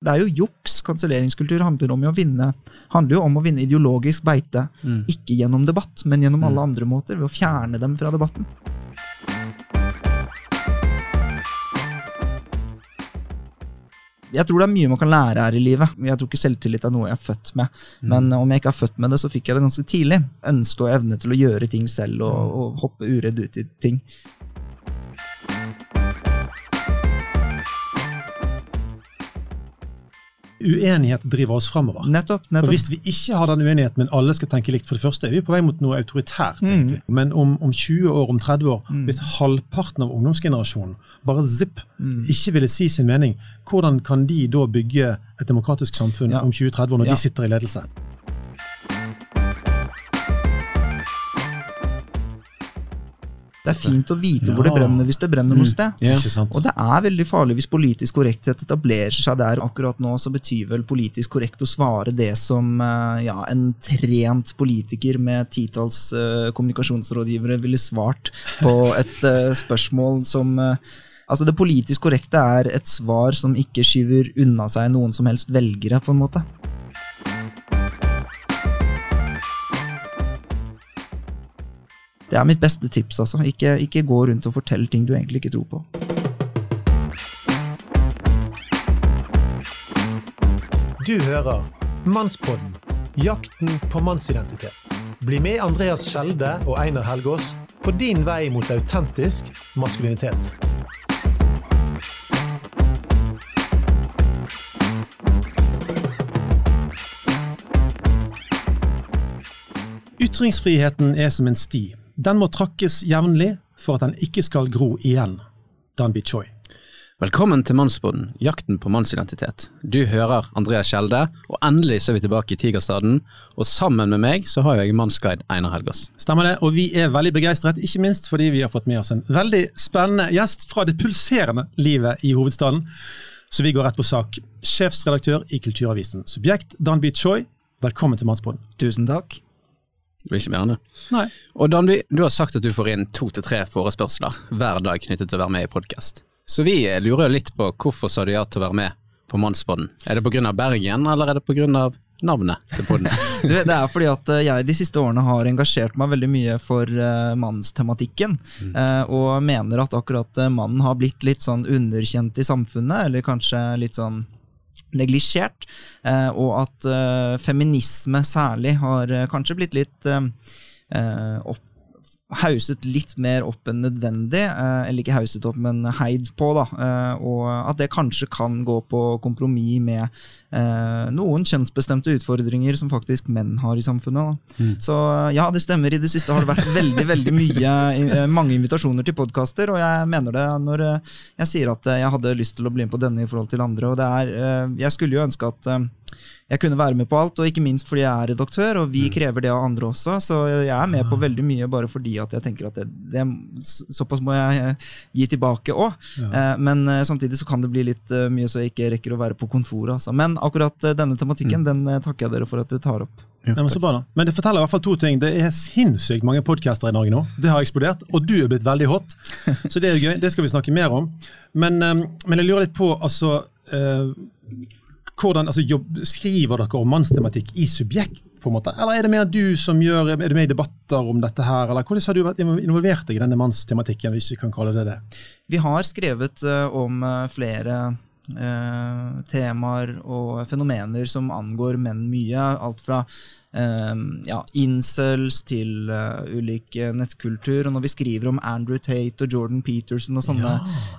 Det er jo juks. Kanselleringskultur handler, om å vinne, handler jo om å vinne ideologisk beite. Mm. Ikke gjennom debatt, men gjennom alle andre måter. Ved å fjerne dem fra debatten. Jeg tror det er mye man kan lære her i livet. Jeg tror ikke selvtillit er noe jeg er født med. Men om jeg ikke er født med det, så fikk jeg det ganske tidlig. Ønske og evne til å gjøre ting selv og, og hoppe uredd ut i ting. Uenighet driver oss framover. Nettopp. Og nettopp. Hvis vi ikke har den uenigheten, men alle skal tenke likt, for det første er vi på vei mot noe autoritært. egentlig. Men om, om 20 år, om 30 år, hvis halvparten av ungdomsgenerasjonen bare zipp ikke ville si sin mening, hvordan kan de da bygge et demokratisk samfunn Ja. om 20-30 år når Ja. de sitter i ledelse? Det er fint å vite hvor det brenner hvis det brenner noe sted. Ja. Og det er veldig farlig hvis politisk korrekthet etablerer seg der. Akkurat nå så betyr vel politisk korrekt å svare det som eh, ja, en trent politiker med titalls uh, kommunikasjonsrådgivere ville svart på et uh, spørsmål som uh, Altså Det politisk korrekte er et svar som ikke skyver unna seg noen som helst velgere, på en måte. Det er mitt beste tips, altså. Ikke, ikke gå rundt og fortell ting du egentlig ikke tror på. Du hører Mannspodden jakten på mannsidentitet. Bli med Andreas Skjelde og Einar Helgaas på din vei mot autentisk maskulinitet. Ytringsfriheten er som en sti. Den må trakkes jevnlig for at den ikke skal gro igjen. Danby Choi. Velkommen til Mannsboden, jakten på mannsidentitet. Du hører Andreas Skjelde, og endelig så er vi tilbake i Tigerstaden. Og sammen med meg så har jeg mannsguide Einar Helgaas. Stemmer det, og vi er veldig begeistret, ikke minst fordi vi har fått med oss en veldig spennende gjest fra det pulserende livet i hovedstaden. Så vi går rett på sak. Sjefsredaktør i Kulturavisen Subjekt, Danby Choi, velkommen til Mannsboden. Tusen takk. Det blir ikke mer enn det. Nei. Og Danby, du har sagt at du får inn to til tre forespørsler hver dag knyttet til å være med i podkast. Så vi eh, lurer litt på hvorfor sa du ja til å være med på Mannsbåten? Er det pga. Bergen, eller er det pga. navnet til podden? Det er fordi at eh, jeg de siste årene har engasjert meg veldig mye for uh, mannstematikken. Mm. og mener at akkurat eh, mannen har blitt litt sånn underkjent i samfunnet, eller kanskje litt sånn neglisjert. eh, og at eh, feminisme særlig har eh, kanskje blitt litt opp hauset litt mer opp enn nødvendig, eller ikke hauset opp, men heid på, da. Og at det kanskje kan gå på kompromiss med noen kjønnsbestemte utfordringer som faktisk menn har i samfunnet. Da. Så ja, det stemmer. I det siste har det vært veldig veldig mye, eh, mange invitasjoner til podkaster, og jeg mener det når eh, jeg sier at eh, jeg hadde lyst til å bli med på denne i forhold til andre. og det er, eh, Jeg skulle jo ønske at eh, jeg kunne være med på alt, og ikke minst fordi jeg er redaktør, og vi krever det av andre også. Så jeg er med på veldig mye bare fordi at jeg tenker at det, det, såpass må jeg eh, gi tilbake òg. Men eh, samtidig så kan det bli litt eh, mye så jeg ikke rekker å være på kontoret. Altså. Men akkurat eh, denne tematikken den eh, takker jeg dere for at dere tar opp. Ja, men, så bra da. men det forteller i hvert fall to ting. Det er sinnssykt mange podcaster i Norge nå. Det har eksplodert, og du er blitt veldig hot. Så det er gøy. Det skal vi snakke mer om. Men, eh, men jeg lurer litt på, altså hvordan, altså, jobb, Skriver dere om mannstematikk i subjekt, på en måte? Eller er det mer du som gjør Er du med i debatter om dette her, eller hvordan har du vært involvert deg i denne mannstematikken, hvis vi kan kalle det det? Vi har skrevet om flere temaer og fenomener som angår menn mye. Alt fra eh, ja, incels til uh, ulik eh, nettkultur. Og når vi skriver om Andrew Tate og Jordan Peterson og sånne,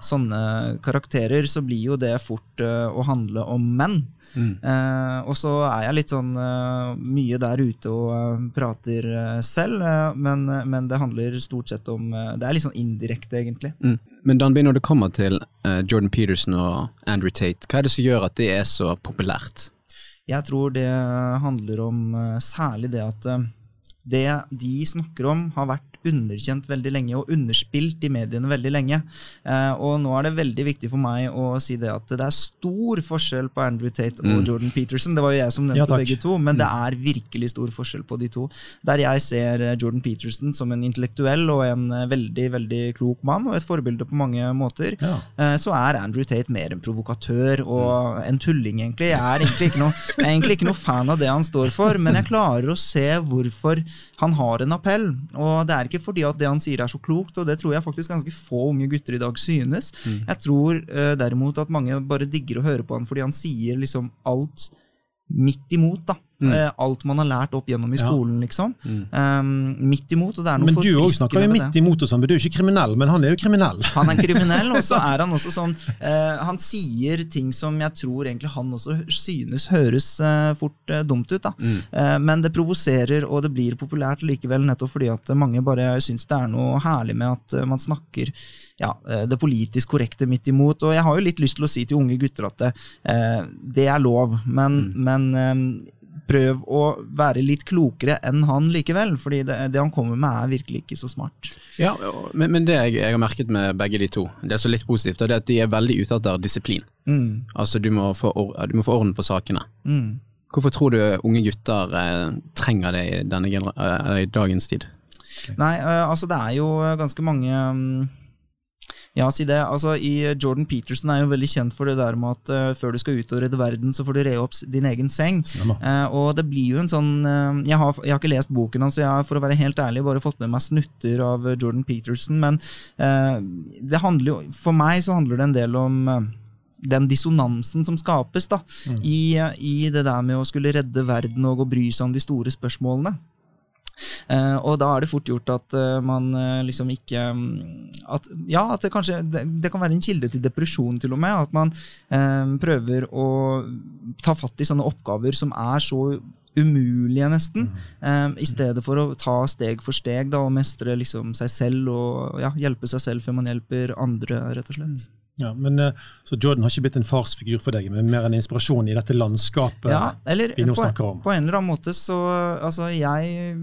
sånne karakterer, så blir jo det fort uh, å handle om menn. Eh, og så er jeg litt sånn mye der ute og prater selv, men, men det handler stort sett om Det er litt sånn indirekte, egentlig. Mm. Men Danby, når det kommer til Jordan Peterson og Andrew Tate, hva er det som gjør at det er så populært? Jeg tror det handler om eh, særlig det at eh, det de snakker om, har vært underkjent veldig lenge og underspilt i mediene veldig lenge. Eh, og nå er det veldig viktig for meg å si det at det er stor forskjell på Andrew Tate og Mm. Jordan Peterson. Det var jo jeg som nevnte ja, begge to, men det er virkelig stor forskjell på de to. Der jeg ser eh, Jordan Peterson som en intellektuell og en eh, veldig veldig klok mann, og et forbilde på mange måter, Ja. eh, så er Andrew Tate mer en provokatør og en tulling, egentlig. Jeg er egentlig ikke noe, jeg er egentlig ikke noe fan av det han står for, men jeg klarer å se hvorfor han har en appell. Og det er ikke fordi at det han sier er så klokt, og det tror jeg faktisk ganske få unge gutter i dag synes. Jeg tror uh, derimot at mange bare digger å høre på han fordi han sier liksom alt midt imot, da. Eh, alt man har lært opp gjennom i skolen, liksom. Um, midt imot, og det er noe Men du òg snakker jo midt imot og sånn, men du er jo ikke kriminell, men han er jo kriminell. Han er kriminell, og så er han også sånn uh, Han sier ting som jeg tror egentlig han også synes høres uh, fort uh, dumt ut. da. Eh, men det provoserer, og det blir populært likevel, nettopp fordi at mange bare syns det er noe herlig med at man snakker ja, det politisk korrekte midt imot. Og jeg har jo litt lyst til å si til unge gutter at det, det er lov, men, men eh, prøv å være litt klokere enn han likevel, fordi det, det han kommer med er virkelig ikke så smart. Ja, men, men det jeg, jeg har merket med begge de to, det er så litt positivt, det er at de er veldig ute etter disiplin. Mm, Altså, du må få, du må få orden på sakene. mm. Hvorfor tror du unge gutter eh, trenger det i, denne eh, i dagens tid? Nei, eh, altså det er jo ganske mange mm, Ja, si det. Altså, i Jordan Peterson er jo veldig kjent for det der med at uh, før du skal ut og redde verden, så får du re opp din egen seng. Eh, og det blir jo en sånn uh, jeg, har, jeg har ikke lest boken hans, så jeg har for å være helt ærlig bare fått med meg snutter av eh, Jordan Peterson, men eh, det handler jo For meg så handler det en del om eh, den dissonansen som skapes da, i, eh, i det der med å skulle redde verden og å bry seg om de store spørsmålene. Eh, og da er det fort gjort at uh, man uh, liksom ikke mm, at, Ja, at det kanskje det, det kan være en kilde til depresjon, til og med. At man prøver å ta fatt i sånne oppgaver som er så umulige, nesten. eh, I stedet for å ta steg for steg da, og mestre liksom seg selv og ja, hjelpe seg selv før man hjelper andre, rett og slett. Ja, men, eh, så Jordan har ikke blitt en farsfigur for deg, men mer en inspirasjon i dette landskapet Ja, eller vi nå snakker om. på en eller annen måte så Altså, jeg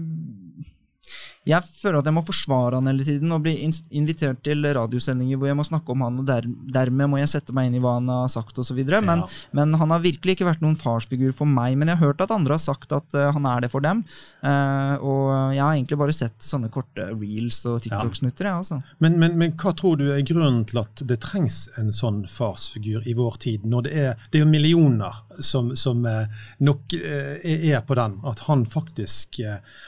jeg føler at jeg må forsvare han hele tiden og bli invitert til radiosendinger hvor jeg må snakke om han, og der, dermed må jeg sette meg inn i hva han har sagt osv. Men, Ja. men han har virkelig ikke vært noen farsfigur for meg. Men jeg har hørt at andre har sagt at uh, han er det for dem. Uh, og jeg har egentlig bare sett sånne korte reels og TikTok-snutter. jeg, altså. Men, men, men hva tror du er grunnen til at det trengs en sånn farsfigur i vår tid? Når det er, det er millioner som, som eh, nok er på den. At han faktisk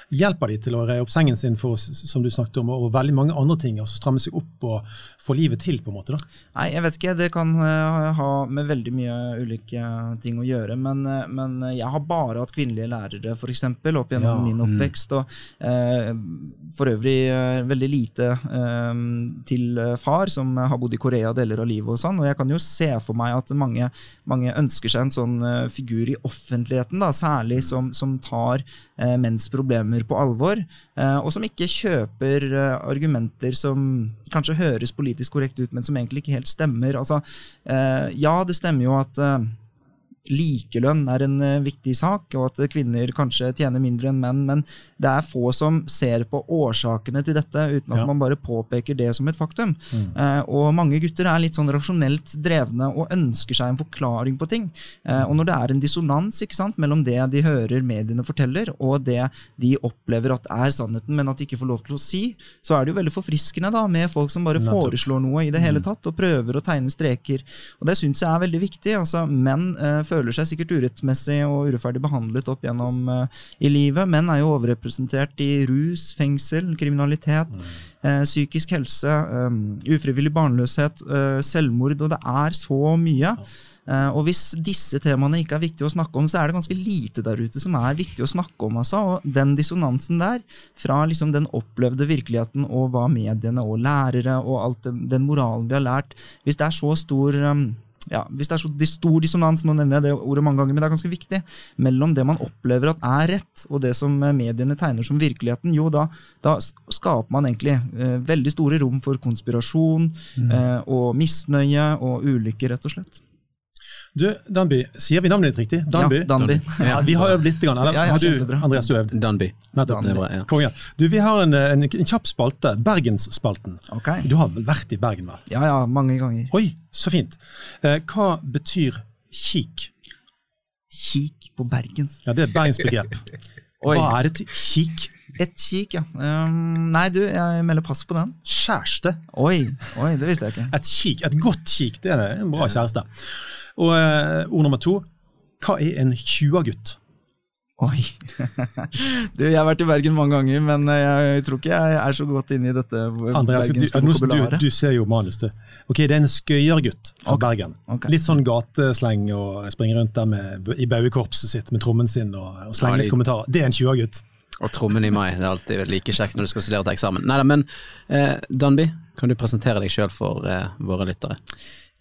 hjelper de til å re opp sengen sin for, som du snakket om, og veldig mange andre ting. Altså stramme seg opp og få livet til, på en måte. da. Nei, jeg vet ikke. Det kan eh, ha med veldig mye ulike ting å gjøre. Men, eh, men jeg har bare hatt kvinnelige lærere, f.eks., opp gjennom Ja, min oppvekst. Og eh, for øvrig eh, veldig lite eh, til eh, far, som har bodd i Korea deler av livet. Og sånn, og jeg kan jo se for meg at mange, mange ønsker seg en sånn eh, figur i offentligheten, da, særlig som, som tar eh, menns problemer på alvor, eh, og som ikke kjøper eh, argumenter som kanskje høres politisk korrekt ut, men som egentlig ikke helt stemmer. Altså, eh, ja, det stemmer jo at eh, likelønn er en eh, viktig sak, og at kvinner kanskje tjener mindre enn menn, men det er få som ser på årsakene til dette, uten at Ja. man bare påpeker det som et faktum. Eh, og mange gutter er litt sånn rasjonelt drevne og ønsker seg en forklaring på ting. Eh, og når det er en dissonans ikke sant, mellom det de hører mediene forteller, og det de opplever at er sannheten, men at de ikke får lov til å si, så er det jo veldig forfriskende da, med folk som bare foreslår noe i det hele tatt, og prøver å tegne streker. Og det syns jeg er veldig viktig. altså Menn eh, føler seg sikkert urettmessig og urettferdig behandlet opp gjennom uh, i livet. Menn er jo overrepresentert i rus, fengsel, kriminalitet, eh, psykisk helse, um, ufrivillig barnløshet, uh, selvmord, og det er så mye. Og hvis disse temaene ikke er viktige å snakke om, så er det ganske lite der ute som er viktig å snakke om. Altså. Og den dissonansen der, fra liksom den opplevde virkeligheten og hva mediene og lærere og alt den, den moralen vi har lært Hvis det er så stor um, ja, hvis det er så stor dissonans, nå nevner jeg det ordet mange ganger, men det er ganske viktig, mellom det man opplever at er rett, og det som eh, mediene tegner som virkeligheten, jo da, da skaper man egentlig eh, veldig store rom for konspirasjon eh, og misnøye og ulykker, rett og slett. Du, Danby, sier vi navnet ditt riktig? Danby? Ja, Danby. Ja, vi har øvd litt, eller Ja, ja, har du. Andreas, du øvd? Danby. Nettopp. Det Bra, ja. Konge. Du, vi har en, en, en kjapp spalte, Bergensspalten. Ok. Du har vel vært i Bergen, vel? Ja, ja, mange ganger. Oi, så fint. Eh, hva betyr kik? Kik på Bergens? Ja, Det er bergensbegrep. Hva er et kik? et kik, ja. Um, nei, du, jeg melder pass på den. Kjæreste. Oi, oi, det visste jeg ikke. Et kik, et godt kik, det er en bra kjæreste. Og eh, ord nummer to. Hva er en 20-gutt? Oi. Du, jeg har vært i Bergen mange ganger, men eh, jeg tror ikke jeg er så godt inne i dette Andreas, du, du, du ser jo manus, du. Ok, Det er en skøyergutt fra okay. Bergen. Okay. Litt sånn gatesleng og springer rundt der med, i baugekorpset sitt med trommen sin og, og slenger litt kommentarer. Det er en 20-gutt. Og trommen i mai. Det er alltid like kjekt når du skal studere til eksamen. Neida, men eh, Danby, kan du presentere deg sjøl for eh, våre lyttere?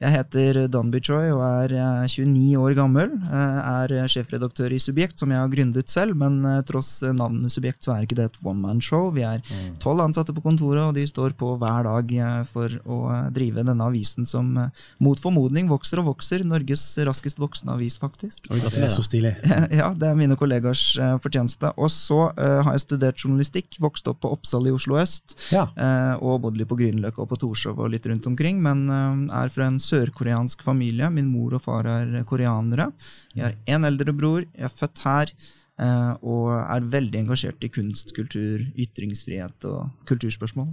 Jeg heter Dan Bichoy og er eh, 29 år gammel. Eh, Er sjefredaktør i Subjekt, som jeg har gründet selv, men eh, tross navnet Subjekt så er ikke det et one man show. Vi er tolv ansatte på kontoret, og de står på hver dag eh, for å eh, drive denne avisen som eh, mot formodning vokser og vokser. Norges raskest voksende avis, faktisk. Det er så stilig. Ja, det er mine kollegers eh, fortjeneste. Og så eh, har jeg studert journalistikk, vokst opp på Oppsal i Oslo øst. Ja. Eh, og bodd litt på Grünerløkka og på Torshov og litt rundt omkring. Men eh, er fra en sørkoreansk familie. Min mor og far er koreanere. Jeg har én eldre bror. Jeg er født her. eh, og er veldig engasjert i kunst, kultur, ytringsfrihet og kulturspørsmål.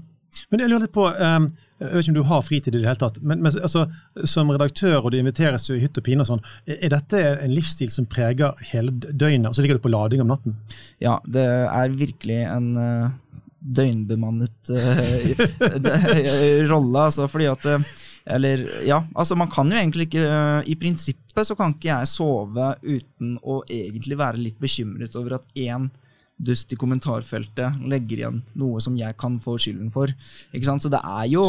Men jeg lurer litt på, eh, jeg vet ikke om du har fritid i det hele tatt, men, men altså, som redaktør og du inviteres i hytt og pine og sånn, er dette en livsstil som preger hele døgnet, og så ligger du på lading om natten? Ja, det er virkelig en eh, døgnbemannet eh, rolle, altså, fordi at Eller, ja, altså man kan jo egentlig ikke eh, I prinsippet så kan ikke jeg sove uten å egentlig være litt bekymret over at én dust i kommentarfeltet legger igjen noe som jeg kan få skylden for. Ikke sant? Så det er jo,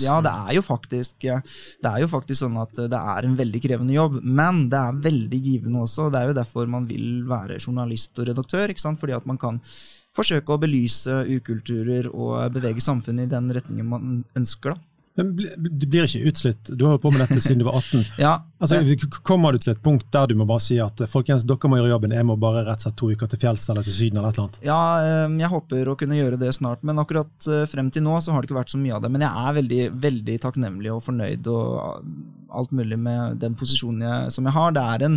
ja, det er jo faktisk eh, Det er jo faktisk sånn at det er en veldig krevende jobb, men det er veldig givende også. Det er jo derfor man vil være journalist og redaktør, ikke sant? fordi at man kan forsøke å belyse ukulturer og bevege samfunnet i den retningen man ønsker. da. Men det Du blir ikke utslitt, du har jo på med dette siden du var 18. Ja, Altså, Kommer du til et punkt der du må bare si at folkens, dere må gjøre jobben, jeg må bare rett og slett to uker til fjells eller til Syden eller et eller annet? Ja, eh, jeg håper å kunne gjøre det snart, men akkurat eh, frem til nå så har det ikke vært så mye av det. Men jeg er veldig, veldig takknemlig og fornøyd og alt mulig med den posisjonen jeg, som jeg har. Det er en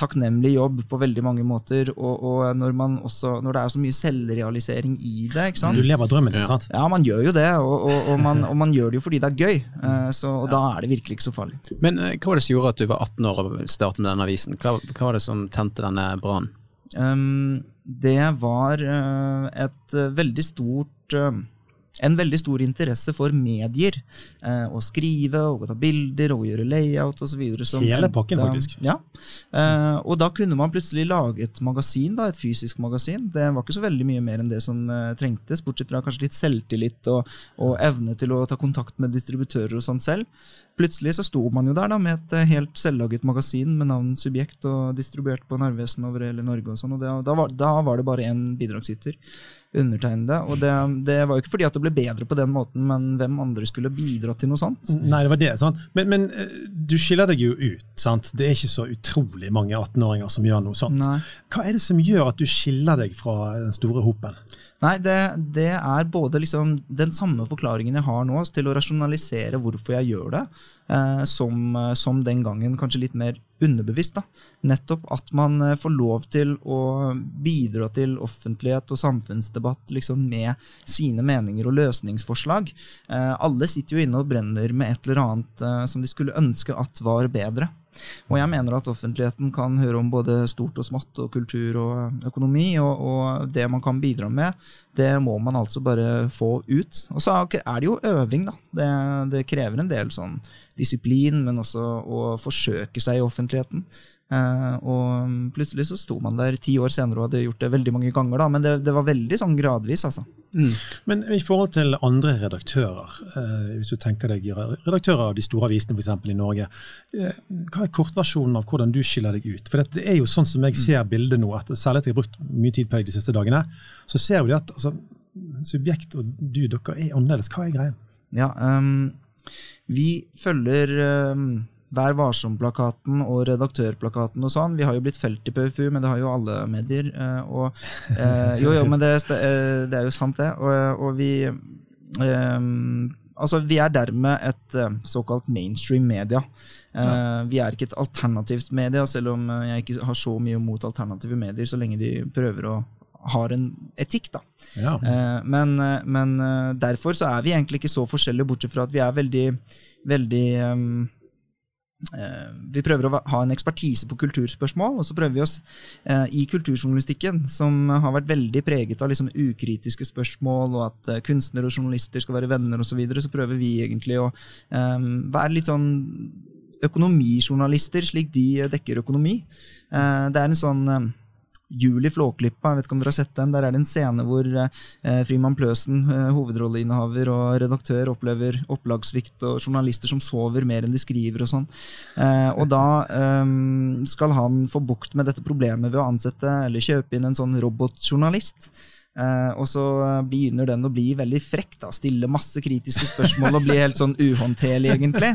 takknemlig jobb på veldig mange måter, og, og når, man også, når det er så mye selvrealisering i det, ikke sant. Du lever drømmen din, Ja. sant? Ja, man gjør jo det, og, og, og, man, og man gjør det jo fordi det er gøy. eh, Så, og da er det virkelig ikke så farlig. Men eh, hva var det som gjorde at du var 18 år og startet med denne avisen? Hva, hva var det som tente denne brannen? Um, det var uh, et uh, veldig stort uh, en veldig stor interesse for medier. eh, å skrive, og ta bilder, og gjøre layout osv. Hele pakken, faktisk. Ja. Eh, og da kunne man plutselig lage et magasin, da, et fysisk magasin. Det var ikke så veldig mye mer enn det som eh, trengtes, bortsett fra kanskje litt selvtillit og, og evne til å ta kontakt med distributører og sånt selv. Plutselig så sto man jo der da med et eh, helt selvlaget magasin med navn Subjekt og distribuert på Narvesen over hele Norge og sånn. og det, da, var, da var det bare én bidragsyter undertegnede. Og det, det var jo ikke fordi at det ble bedre på den måten, men hvem andre skulle bidra til noe sånt? Nei, det var det. sant? Men, men eh, du skiller deg jo ut. sant? Det er ikke så utrolig mange 18-åringer som gjør noe sånt. Nei. Hva er det som gjør at du skiller deg fra den store hopen? Nei, det, det er både liksom den samme forklaringen jeg har nå til å rasjonalisere hvorfor jeg gjør det, eh, som, eh, som den gangen kanskje litt mer underbevisst. da. Nettopp at man eh, får lov til å bidra til offentlighet og samfunnsdebatt liksom med sine meninger og løsningsforslag. Eh, alle sitter jo inne og brenner med et eller annet eh, som de skulle ønske at var bedre. Og jeg mener at offentligheten kan høre om både stort og smått, og kultur og økonomi, og, og det man kan bidra med, det må man altså bare få ut. Og så er det jo øving, da. Det, det krever en del sånn disiplin, men også å forsøke seg i offentligheten. Eh, og plutselig så sto man der ti år senere og hadde gjort det veldig mange ganger, da, men det, det var veldig sånn gradvis, altså. Men i forhold til andre redaktører, eh, hvis du tenker deg redaktører av de store avisene for eksempel i Norge, eh, hva er kortversjonen av hvordan du skiller deg ut? For det er jo sånn som jeg ser bildet nå, at særlig etter jeg har brukt mye tid på deg de siste dagene, så ser vi at altså, subjekt og du, dere er annerledes. Hva er greia? Ja, um, vi følger ehm, Vær varsom-plakaten og redaktørplakaten og sånn. Vi har jo blitt felt i PFU, men det har jo alle medier. eh, Og, eh, jo, jo, men det, eh, det er jo sant, det. Og, og vi eh, Altså, vi er dermed et såkalt mainstream media. Eh, Vi er ikke et alternativt media, selv om jeg ikke har så mye mot alternative medier, så lenge de prøver å har en etikk, da. Ja. Eh, men, men derfor så er vi egentlig ikke så forskjellige, bortsett fra at vi er veldig, veldig Vi prøver å ha en ekspertise på kulturspørsmål, og så prøver vi oss eh, i kulturjournalistikken, som har vært veldig preget av liksom ukritiske spørsmål, og at eh, kunstnere og journalister skal være venner osv., så, videre, så prøver vi egentlig å eh, være litt sånn økonomijournalister, slik de eh, dekker økonomi. Eh, det er en sånn eh, Flåklippa, jeg vet ikke om dere har sett den. Der er det en scene hvor eh, Frimann Pløsen, eh, hovedrolleinnehaver og redaktør, opplever opplagssvikt og journalister som sover mer enn de skriver og sånn. Eh, og da eh, skal han få bukt med dette problemet ved å ansette eller kjøpe inn en sånn robotjournalist. Eh, og så begynner den å bli veldig frekk, da, stille masse kritiske spørsmål og bli helt sånn uhåndterlig, egentlig.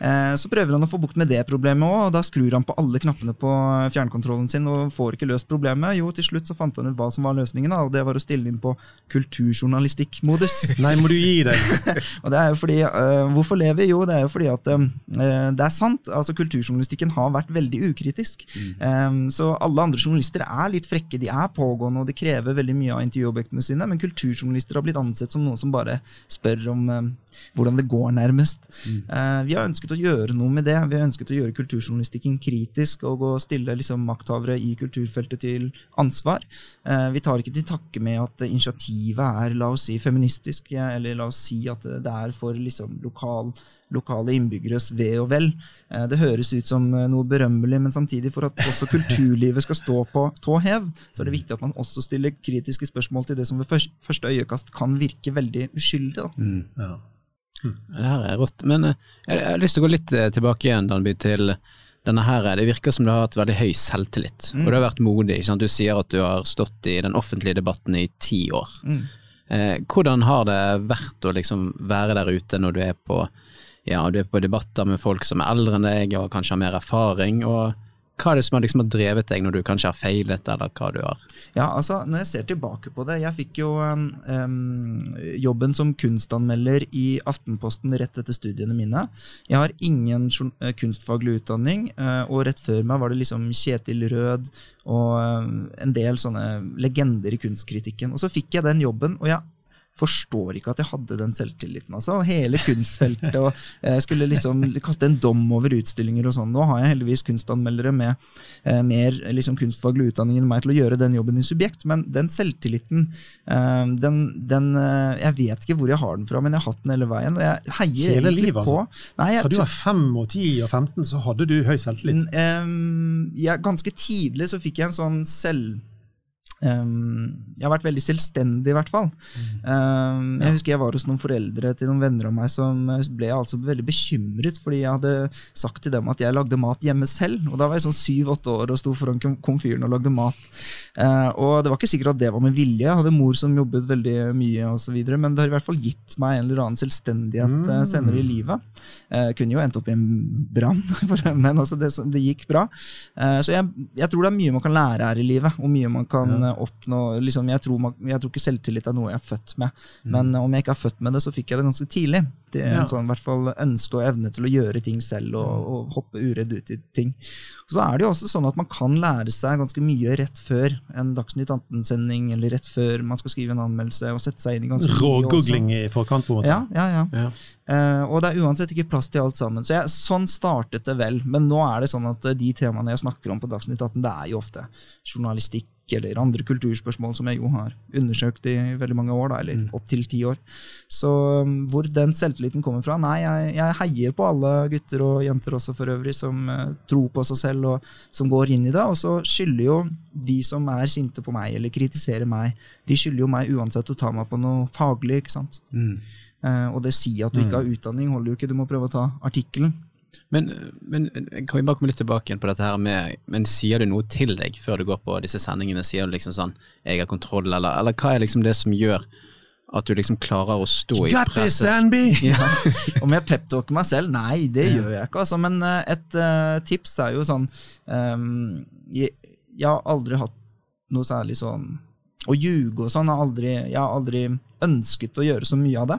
Uh, så prøver han å få bukt med det problemet òg, og da skrur han på alle knappene på fjernkontrollen sin og får ikke løst problemet. Jo, til slutt så fant han ut hva som var løsningen, da, og det var å stille inn på kulturjournalistikkmodus. Nei, må du gi deg. Og det er jo fordi, uh, Hvorfor lever? Jo, det er jo fordi at det er sant. altså Kulturjournalistikken har vært veldig ukritisk. Um, så alle andre journalister er litt frekke, de er pågående, og det krever veldig mye av intervjuobjektene sine. Men kulturjournalister har blitt ansett som noen som bare spør om øh, hvordan det går, nærmest. Uh, vi har ønsket å gjøre noe med det. Vi har ønsket å gjøre kulturjournalistikken kritisk og å stille liksom, makthavere i kulturfeltet til ansvar. Uh, vi tar ikke til takke med at initiativet er la oss si, feministisk, ja, eller la oss si at det er for liksom, lokal, lokale innbyggeres ve og vel. Uh, det høres ut som uh, noe berømmelig, men samtidig for at også kulturlivet skal stå på tå hev, så er det viktig at man også stiller kritiske spørsmål til det som ved første øyekast kan virke veldig uskyldig. Da. Ja. Det her er rått. Men eh, jeg, jeg har lyst til å gå litt eh, tilbake igjen, Danby, til denne her. Det virker som du har hatt veldig høy selvtillit, og du har vært modig. Ikke sant? Du sier at du har stått i den offentlige debatten i ti år. Mm. Eh, hvordan har det vært å liksom være der ute når du er på ja, du er på debatter med folk som er eldre enn deg og kanskje har mer erfaring, og hva er det som har, liksom, drevet deg når du kanskje har feilet, eller hva du har Ja, altså, Når jeg ser tilbake på det Jeg fikk jo um, um, jobben som kunstanmelder i Aftenposten rett etter studiene mine. Jeg har ingen eh, kunstfaglig utdanning, eh, og rett før meg var det liksom Kjetil Rød og um, en del sånne legender i kunstkritikken. Og så fikk jeg den jobben, og jeg forstår ikke at jeg hadde den selvtilliten. altså. Hele kunstfeltet. og Jeg skulle liksom kaste en dom over utstillinger og sånn. Nå har jeg heldigvis kunstanmeldere med eh, mer liksom, kunstfaglig utdanning enn meg til å gjøre den jobben i Subjekt, men den selvtilliten, eh, den, den eh, Jeg vet ikke hvor jeg har den fra, men jeg har hatt den hele veien. Og jeg heier Hele livet, på altså? Nei, jeg Fra du var 5 og 10 og 15, så hadde du høy selvtillit. Mm, ja, ganske tidlig så fikk jeg en sånn selv... em, jeg har vært veldig selvstendig, i hvert fall. Um, jeg husker jeg var hos noen foreldre til noen venner av meg som eh, ble altså veldig bekymret fordi jeg hadde sagt til dem at jeg lagde mat hjemme selv. Og da var jeg sånn syv-åtte år og sto foran komfyren og lagde mat. Eh, og det var ikke sikkert at det var med vilje. Jeg hadde mor som jobbet veldig mye, og så videre, men det har i hvert fall gitt meg en eller annen selvstendighet mm. senere i livet. Eh, kunne jo endt opp i en brann, men altså det, det gikk bra. Eh, så jeg, jeg tror det er mye man kan lære her i livet, og mye man kan ja. oppnå. Liksom, jeg, tror man, jeg tror ikke selvtillit er noe jeg er født med, men eh, om jeg ikke er født med det, så fikk jeg det ganske tidlig. Det er Ja. en sånn, hvert fall ønske og evne til å gjøre ting selv og, og hoppe uredd ut i ting. Så er det jo også sånn at man kan lære seg ganske mye rett før en Dagsnytt 18-sending, eller rett før man skal skrive en anmeldelse, og sette seg inn i ganske. Rågoogling i forkant, på en måte. Ja, ja, ja. Ja. Uh, og det er uansett ikke plass til alt sammen. Så jeg, sånn startet det vel. Men nå er det sånn at eh, de temaene jeg snakker om på Dagsnytt 18, det er jo ofte journalistikk eller andre kulturspørsmål som jeg jo har undersøkt i veldig mange år, da, eller opptil ti år. Så um, hvor den selvtilliten kommer fra? Nei, jeg, jeg heier på alle gutter og jenter også for øvrig, som uh, tror på seg selv og som går inn i det. Og så skylder jo de som er sinte på meg eller kritiserer meg, de skylder jo meg uansett å ta meg på noe faglig. ikke sant? Eh, og det sier at du ikke har utdanning, holder jo ikke. Du må prøve å ta artikkelen. Men, men kan vi bare komme litt tilbake igjen på dette her med Men sier du noe til deg før du går på disse sendingene? Sier du liksom sånn 'jeg har kontroll', eller, eller hva er liksom det som gjør At du liksom klarer å stå i presset? Got this. Danby! Ja. Om jeg peptalker meg selv? Nei, det gjør jeg ikke. Altså. Men eh, et uh, tips er jo sånn um, jeg, jeg har aldri hatt noe særlig sånn Å ljuge og sånn. har aldri, jeg har aldri ønsket å gjøre så mye av det.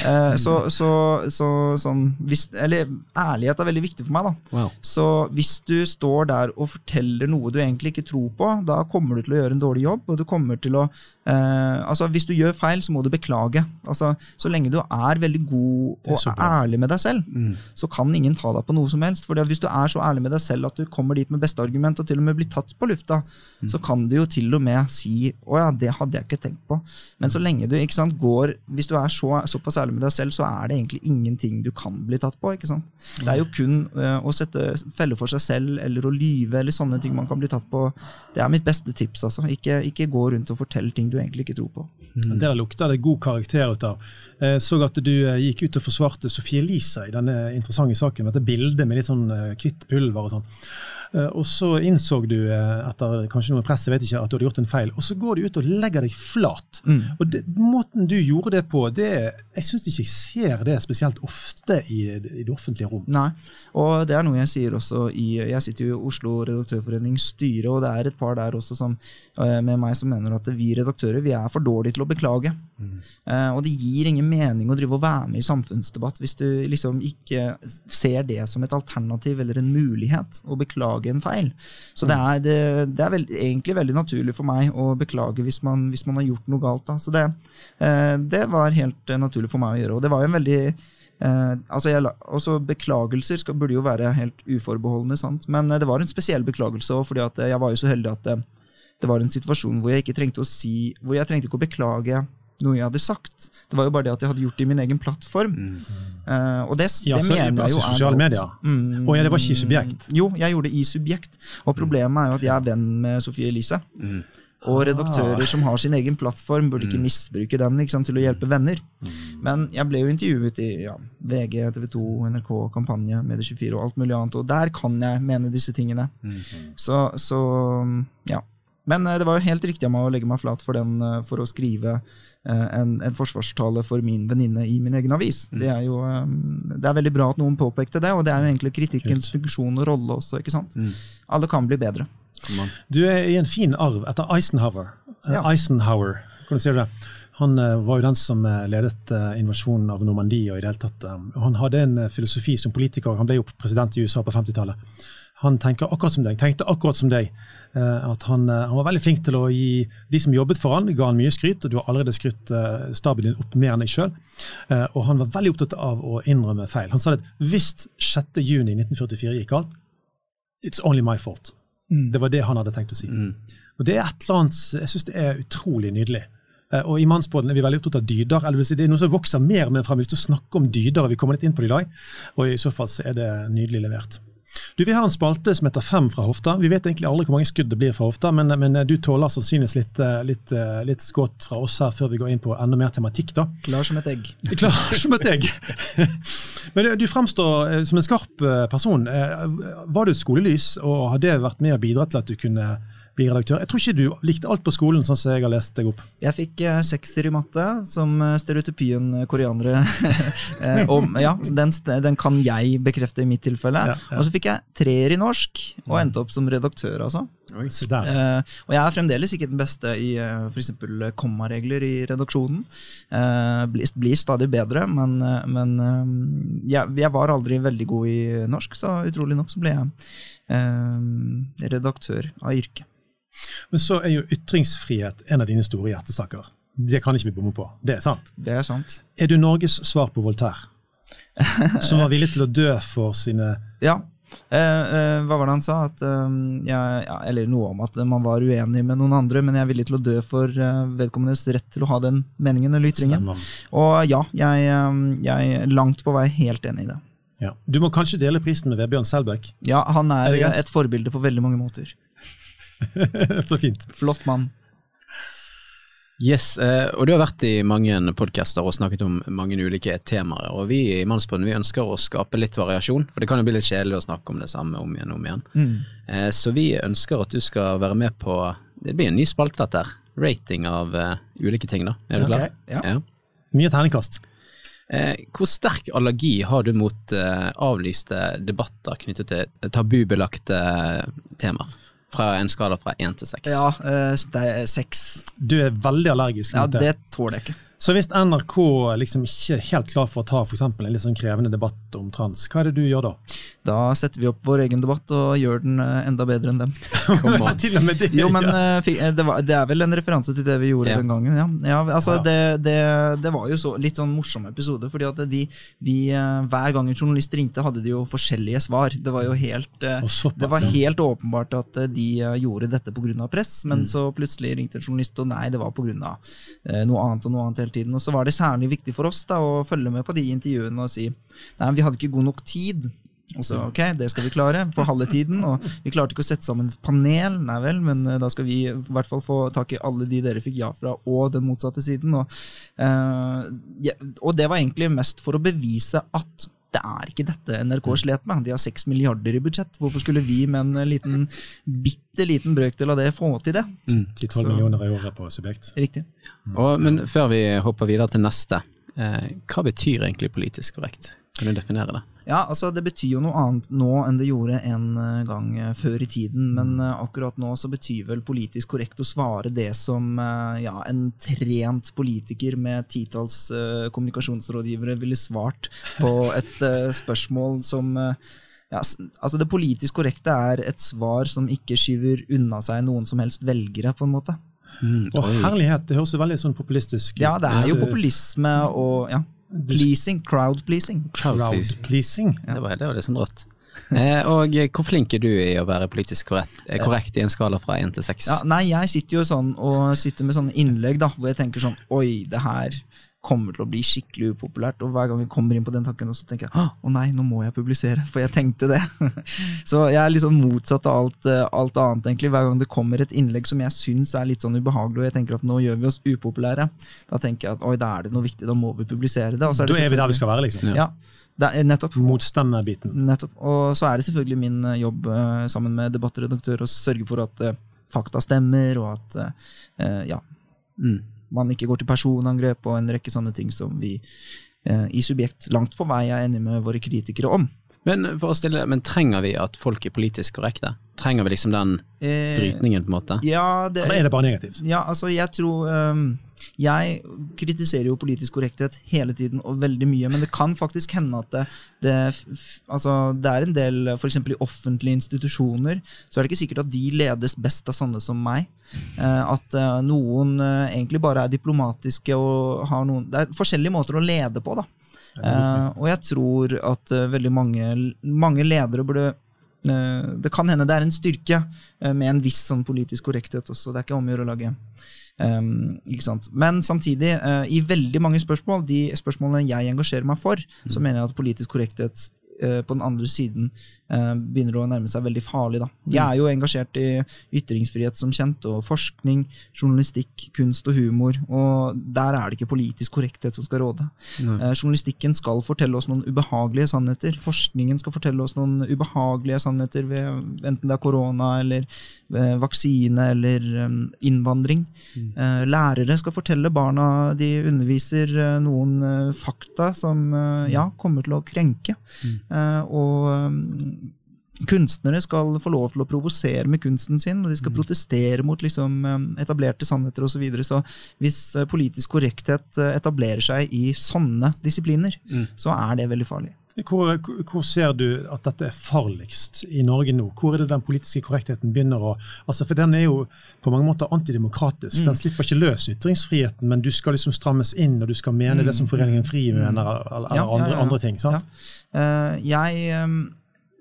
Eh, så, så, så sånn hvis, Eller ærlighet er veldig viktig for meg, da. Wow. Så hvis du står der og forteller noe du egentlig ikke tror på, da kommer du til å gjøre en dårlig jobb. og du kommer til å, eh, altså Hvis du gjør feil, så må du beklage. Altså, Så lenge du er veldig god og ærlig med deg selv, Mm. så kan ingen ta deg på noe som helst. For hvis du er så ærlig med deg selv at du kommer dit med beste argument og til og med blir tatt på lufta, så kan du jo til og med si 'Å ja, det hadde jeg ikke tenkt på'. Men så lenge du ikke sant, går Hvis du er så, såpass ærlig med deg selv, så er det egentlig ingenting du kan bli tatt på. ikke sant? Det er jo kun uh, å sette felle for seg selv eller å lyve eller sånne ting man kan bli tatt på. Det er mitt beste tips. altså. Ikke, ikke gå rundt og fortell ting du egentlig ikke tror på. Det der lukter det god karakter ut av. Jeg så at du eh, gikk ut og forsvarte Sofie Elise i denne interessante saken, med dette bildet med litt sånn eh, hvitt pulver og sånn. Eh, Og så innså du eh, etter kanskje noe press, jeg vet ikke, at du hadde gjort en feil. Og så går du ut og legger deg flat. Mm. Og det, Måten du gjorde det på, det, jeg syns ikke jeg ser det spesielt ofte i, i det offentlige rom. Nei, og det er noe jeg sier også i Jeg sitter jo i Oslo Redaktørforenings styre, og det er et par der også som, eh, med meg som mener at vi redaktører vi er for dårlige til å beklage. Eh, og det gir ingen mening å drive og være med i samfunnsdebatt hvis du liksom ikke ser det som et alternativ eller en mulighet å beklage en feil. Så det er, det, det er vel, egentlig veldig naturlig for meg å beklage hvis man, hvis man har gjort noe galt. Da. Så det, uh, det var helt eh, naturlig for meg å gjøre. Og det var jo en veldig Eh, altså jeg, også Beklagelser skal, burde jo være helt uforbeholdne, sant? men eh, det var en spesiell beklagelse. også, fordi at eh, jeg var jo så heldig at det var en situasjon hvor jeg ikke trengte å si Hvor jeg trengte ikke å beklage noe jeg hadde sagt. Det var jo bare det at jeg hadde gjort det i min egen plattform. Eh, og det, Ja, det mener jeg jo er sosiale medier. Mm, og ja, det var ikke i subjekt. Jo, jeg gjorde det i subjekt. Og problemet er jo at jeg er venn med Sofie Elise. Mm. Og Ah. redaktører som har sin egen plattform, burde ikke misbruke den ikke sant, til å hjelpe venner. Men jeg ble jo intervjuet i ja, VG, TV 2, NRK, Kampanje, Medie24 og alt mulig annet, og der kan jeg mene disse tingene. Så, så ja. Men eh, det var jo helt riktig av meg å legge meg flat for, den, eh, for å skrive eh, en, en forsvarstale for min venninne i min egen avis. Det er jo det er veldig bra at noen påpekte det, og det er jo egentlig kritikkens funksjon og rolle også. ikke sant? Alle kan bli bedre. Du er i en fin arv etter Eisenhower. Ja. Eisenhower, hvordan sier du det? Han var jo den som ledet invasjonen av Normandie. og i det hele tatt. Han hadde en filosofi som politiker. Han ble jo president i USA på 50-tallet. Han tenker akkurat som deg, tenkte akkurat som deg. eh, at han, eh, han var veldig flink til å gi de som jobbet for han, ga han mye skryt. og Du har allerede skrytt uh, staben din opp mer enn deg sjøl. og han var veldig opptatt av å innrømme feil. Han sa at hvis 6.6.1944 gikk galt, it's only my fault. Det var det han hadde tenkt å si. Mm. Og det er et eller annet, Jeg syns det er utrolig nydelig. Eh, Og I Mannsbåten er vi veldig opptatt av dyder. eller det er noe som vokser mer og mer frem. Vi skal snakke om dyder, og vi kommer litt inn på det i dag. Og i så fall så er det nydelig levert. Du, Vi har en spalte som heter Fem fra hofta. Vi vet egentlig aldri hvor mange skudd det blir fra hofta, men, men du tåler sannsynligvis litt, eh, litt, eh, litt skudd fra oss her før vi går inn på enda mer tematikk. da. Klar som et egg. Klar som et egg. Men du, du fremstår eh, som en skarp eh, person. Eh, Var du et skolelys, og har det vært med å bidra til at du kunne bli redaktør? Jeg tror ikke du likte alt på skolen, sånn som jeg har lest deg opp. Jeg fikk eh, sekser i matte, som eh, stereotypien eh, koreanere eh, om. Ja, den, den kan jeg bekrefte i mitt tilfelle. Ja, ja. Og så fikk jeg treer i norsk, og endte opp som redaktør, altså. Oi. Eh, og jeg er fremdeles ikke den beste i uh, f.eks. kommaregler i redaksjonen. Eh, blir, blir stadig bedre, men, men jeg, jeg var aldri veldig god i norsk, så utrolig nok så ble jeg eh, redaktør av yrke. Men så er jo ytringsfrihet en av dine store hjertesaker. Det kan ikke vi bomme på. Det er sant. Det er sant. Er du Norges svar på Voltaire? Som var villig til å dø for sine Ja. Eh, eh, hva var det han sa? At, eh, jeg, ja, eller noe om at man var uenig med noen andre, men jeg er villig til å dø for eh, vedkommendes rett til å ha den meningen eller ytringen. stemmer? Og ja, jeg, eh, jeg er langt på vei helt enig i det. Ja. Du må kanskje dele prisen med Vebjørn Selbekk. Ja, han er, Er et forbilde på veldig mange måter. så fint. Flott mann. Yes, eh, og du har vært i mange podcaster og snakket om mange ulike temaer. Og vi i Mannsbrunnen vi ønsker å skape litt variasjon, for det kan jo bli litt kjedelig å snakke om det samme om igjen og om igjen. Mm. Eh, så vi ønsker at du skal være med på Det blir en ny spalte, dette her. rating av eh, ulike ting, da. Er du Ok, klar? ja. Mye terningkast. Eh, hvor sterk allergi har du mot avlyste debatter knyttet til tabubelagte temaer? Fra en skala fra én til seks. Ja, eh, seks. Du er veldig allergisk Ja, mot det. det tåler jeg ikke. Så hvis NRK liksom ikke er helt klar for å ta for eksempel, en litt sånn krevende debatt om trans, hva er det du gjør da? Da setter vi opp vår egen debatt og gjør den eh, enda bedre enn dem. Til og med det! Jo, men ja. eh, eh, det, var, det er vel en referanse til det vi gjorde Ja. den gangen. Ja, ja altså Ja. Det, det, det var jo så, litt sånn morsom episode, fordi at de, de hver gang en journalist ringte, hadde de jo forskjellige svar. Det var jo helt såpass, det var helt åpenbart at de gjorde dette pga. press, men Mm. så plutselig ringte en journalist, og nei, det var pga. Noe annet og noe annet hele tiden. Og så var det særlig viktig for oss da å følge med på de intervjuene og si nei, vi hadde ikke god nok tid. Og så, ok, Det skal vi klare på halve tiden. Og vi klarte ikke å sette sammen et panel, nei vel, men eh, da skal vi i hvert fall få tak i alle de dere fikk ja fra, og den motsatte siden. Og, uh, ja, og det var egentlig mest for å bevise at det er ikke dette NRK slet med. De har seks milliarder i budsjett. Hvorfor skulle vi med en liten, bitte liten brøkdel av det få til det? 10-12 millioner i året på subjekt. Riktig. Og, men før vi hopper videre til neste, eh, hva betyr egentlig politisk korrekt? Kan du definere det? Ja, altså Det betyr jo noe annet nå enn det gjorde en eh, gang eh, før i tiden. Men eh, akkurat nå så betyr vel politisk korrekt å svare det som ja, en trent politiker med titalls kommunikasjonsrådgivere ville svart på et spørsmål som ja, altså Det politisk korrekte er et svar som ikke skyver unna seg noen som helst velgere, på en måte. Og herlighet, det høres jo veldig sånn populistisk ut. Ja, det er jo populisme og ja, pleasing, crowd pleasing. Crowd pleasing. Ja. Det var, det var litt sånn rått. Eh, og hvor flink er du i å være politisk korrekt, eh, korrekt i en skala fra én til seks? Ja, nei, jeg sitter jo sånn og sitter med sånne innlegg da, hvor jeg tenker sånn Oi, det her kommer til å bli skikkelig upopulært. Og hver gang vi kommer inn på den tanken, så tenker jeg å nei, nå må jeg publisere. For jeg tenkte det. så jeg er litt sånn motsatt av alt, eh, alt annet, egentlig. Hver gang det kommer et innlegg som jeg syns er litt sånn ubehagelig, og jeg tenker at nå gjør vi oss upopulære, da tenker jeg at oi, da er det noe viktig, da må vi publisere det. Og så Da er vi der vi skal være, liksom. Ja, det er nettopp. Motstanderbiten. Nettopp. Og så er det selvfølgelig min eh, jobb eh, sammen med debattredaktør å sørge for at fakta stemmer, og at ja, Mm. Man ikke går til personangrep og en rekke sånne ting som vi eh, i Subjekt langt på vei er enige med våre kritikere om. Men, for å stille, men trenger vi at folk er politisk korrekte? Trenger vi liksom den Eh, brytningen, på en måte? ja, det, Eller er det bare negativt? ja, altså jeg tror um, Jeg kritiserer jo politisk korrekthet hele tiden og veldig mye, men det kan faktisk hende at det, det, altså, det er en del F.eks. i offentlige institusjoner så er det ikke sikkert at de ledes best av sånne som meg. Uh, at uh, noen uh, egentlig bare er diplomatiske og har noen Det er forskjellige måter å lede på, da. Eh, og jeg tror at uh, veldig mange, mange ledere burde uh, Det kan hende det er en styrke med en viss sånn politisk korrekthet også. Det er ikke om å gjøre å lage. Um? Men samtidig, i veldig mange spørsmål, de spørsmålene jeg engasjerer meg for, så mener jeg at politisk korrekthet på den andre siden begynner å nærme seg veldig farlig. Da. Jeg er jo engasjert i ytringsfrihet som kjent, og forskning, journalistikk, kunst og humor. Og der er det ikke politisk korrekthet som skal råde. Eh, journalistikken skal fortelle oss noen ubehagelige sannheter. Forskningen skal fortelle oss noen ubehagelige sannheter, ved, enten det er korona eller eh, vaksine eller eh, innvandring. Eh, lærere skal fortelle barna de underviser eh, noen eh, fakta som eh, ja, kommer til å krenke. Eh, og eh, kunstnere skal få lov til å provosere med kunsten sin, og de skal protestere mot liksom, etablerte sannheter osv. Så, videre. så hvis eh, politisk korrekthet eh, etablerer seg i sånne disipliner, så er det veldig farlig. Hvor, hvor ser du at dette er farligst i Norge nå? Hvor er det den politiske korrektheten begynner å altså For den er jo på mange måter antidemokratisk. Den slipper ikke løs ytringsfriheten, men du skal liksom strammes inn, og du skal mene det som Foreningen FRI mener, eller, eller Ja, andre, ja, ja. andre ting. sant? Eh, jeg eh,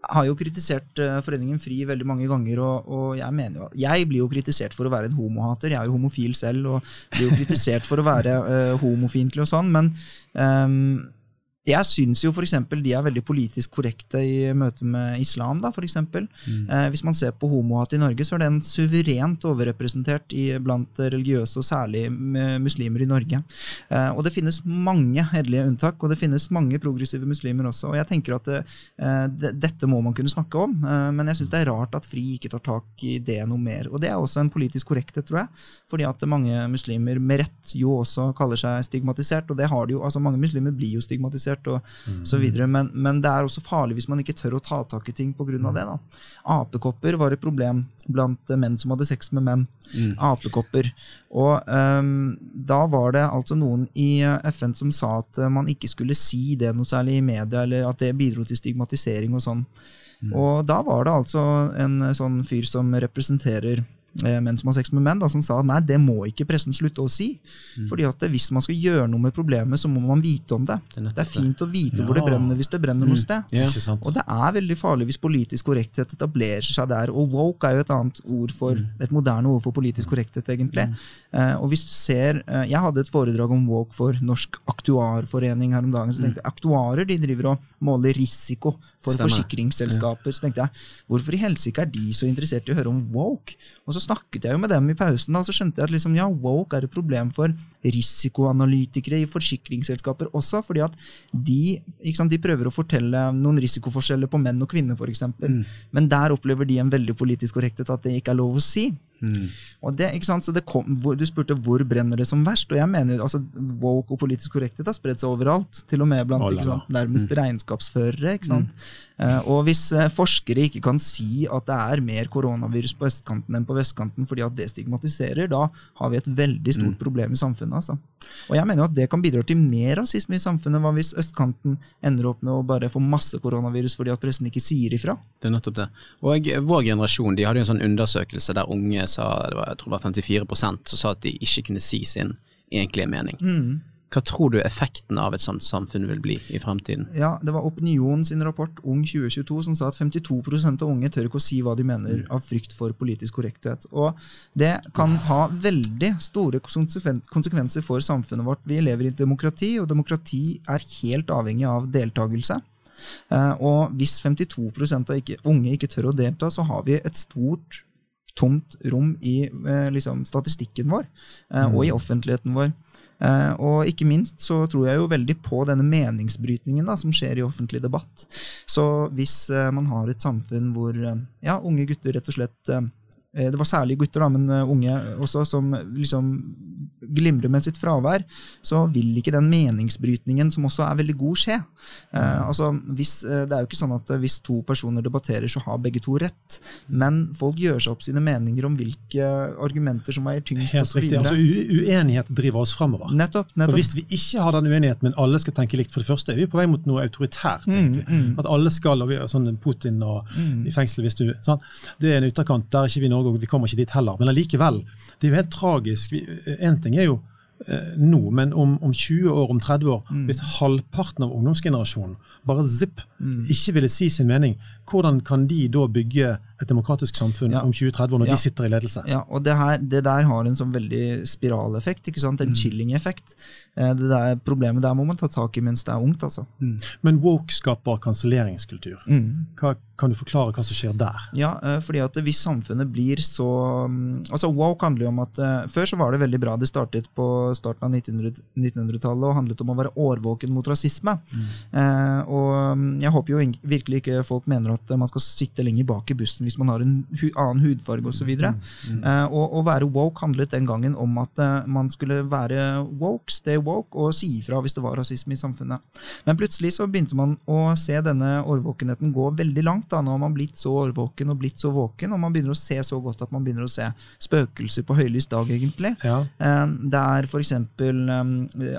har jo kritisert eh, Foreningen FRI veldig mange ganger, og, og jeg mener jo at jeg blir jo kritisert for å være en homohater. Jeg er jo homofil selv, og blir jo kritisert for å være uh, homofiendtlig og sånn, men ehm, jeg syns jo f.eks. de er veldig politisk korrekte i møte med islam. da, for eksempel. Eh, hvis man ser på homohat i Norge, så er den suverent overrepresentert i, blant religiøse, og særlig muslimer i Norge. Eh, og det finnes mange hederlige unntak, og det finnes mange progressive muslimer også. og jeg tenker at det, eh, det, Dette må man kunne snakke om, eh, men jeg syns det er rart at FRI ikke tar tak i det noe mer. Og det er også en politisk korrekthet, tror jeg. Fordi at mange muslimer med rett jo også kaller seg stigmatisert, og det har de jo, altså mange muslimer blir jo stigmatisert og så videre, men, men det er også farlig hvis man ikke tør å ta tak i ting pga. det. da. Apekopper var et problem blant menn som hadde sex med menn. Apekopper. Og um, da var det altså noen i eh, FN som sa at eh, man ikke skulle si det noe særlig i media, eller at det bidro til stigmatisering og sånn. Og da var det altså en eh, sånn fyr som representerer menn som har sex med menn, da, som sa nei, det må ikke pressen slutte å si. Fordi at eh, hvis man skal gjøre noe med problemet, så må man vite om det. Det er Det er fint å vite hvor det brenner hvis det brenner noe sted. Ja. Og det er veldig farlig hvis politisk korrekthet etablerer seg der. Og woke er jo et annet ord for, et moderne ord for politisk korrekthet, egentlig. Uh, og hvis du ser, uh, Jeg hadde et foredrag om woke for Norsk Aktuarforening her om dagen. så tenkte jeg, Aktuarer de driver og måler risiko for Stemmer. forsikringsselskaper. Så tenkte jeg, hvorfor i helsike er de så interessert i å høre om woke? Og så snakket jeg jo med dem i pausen, og så skjønte jeg at liksom, ja, woke er et problem for risikoanalytikere i forsikringsselskaper også, fordi at de, ikke sant, de prøver å fortelle noen risikoforskjeller på menn og kvinner, f.eks. eksempel. Men der opplever de en veldig politisk korrekthet at det ikke er lov å si. Og det, ikke sant? Så det kom, hvor, du spurte hvor brenner det som verst, og jeg mener altså, woke og politisk korrekthet har spredt seg overalt. Til og med blant ikke sant, nærmest regnskapsførere. ikke sant? Eh, og hvis uh, forskere ikke kan si at det er mer koronavirus på østkanten enn på vestkanten fordi at det stigmatiserer, da har vi et veldig stort problem i samfunnet. altså. Og jeg mener jo at det kan bidra til mer rasisme i samfunnet. Hva hvis østkanten ender opp med å bare få masse koronavirus fordi at pressen ikke sier ifra? Det er nettopp det. Og vår generasjon de hadde jo en sånn undersøkelse der unge sa, det var, jeg tror det var 54 som sa at de ikke kunne si sin egentlige mening. Hva tror du effekten av et sånt samfunn vil bli i fremtiden? Ja, Det var Opinion sin rapport Ung 2022 som sa at 52% av unge tør ikke å si hva de mener av frykt for politisk korrekthet. Og Det kan ha veldig store konsekvenser for samfunnet vårt. Vi lever i et demokrati, og demokrati er helt avhengig av deltakelse. Eh, Og hvis 52% av unge ikke tør å delta, så har vi et stort tomt rom i eh, liksom, statistikken vår eh, og i offentligheten vår. Eh, og ikke minst så tror jeg jo veldig på denne meningsbrytningen da, som skjer i offentlig debatt. Så hvis man har et samfunn hvor ja, unge gutter rett og slett det var særlig gutter, da, men eh, unge også, som liksom glimrer med sitt fravær, så vil ikke den meningsbrytningen, som også er veldig god, skje. Eh, altså, hvis, eh, det er jo ikke sånn at eh, hvis to personer debatterer, så har begge to rett. Men folk gjør seg opp sine meninger om hvilke argumenter som veier tyngst Helt riktig. Altså, uenighet driver oss framover. Nettopp. Og nettopp. Hvis vi ikke har den uenigheten, men alle skal tenke likt, for det første er vi på vei mot noe autoritært. egentlig. At alle skal, og vi sånn Putin og i fengsel hvis du sånn. Det er en ytterkant, der er ikke vi i Norge, og vi kommer ikke dit heller. Men allikevel, det er jo helt tragisk. Én ting er jo eh, nå, men om, om 20 år, om 30 år, hvis halvparten av ungdomsgenerasjonen bare zipp ikke ville si sin mening, hvordan kan de da bygge et demokratisk samfunn Ja. om 20-30 år når Ja. de sitter i ledelse? Ja, og det, her, det der har en sånn veldig spiraleffekt, ikke sant? en chilling-effekt. Eh, Det der Problemet der må man ta tak i mens det er ungt. altså. Men woke skaper kanselleringskultur. Mm. Hva, kan du forklare hva som skjer der? Ja, eh, fordi at hvis samfunnet blir så mm, altså Woke handler jo om at eh, Før så var det veldig bra. Det startet på starten av 1900 1900-tallet og handlet om å være årvåken mot rasisme. Eh, og mm, Jeg håper jo virkelig ikke folk mener at man skal sitte lenger bak i bussen hvis man har en hu annen hudfarge osv. Eh, og å være woke handlet den gangen om at uh, man skulle være woke, stay woke, og si ifra hvis det var rasisme i samfunnet. Men plutselig så begynte man å se denne årvåkenheten gå veldig langt. da, Nå har man blitt så årvåken og blitt så våken, og man begynner å se så godt at man begynner å se spøkelser på høylys dag, egentlig. Ja. Uh, Det er f.eks.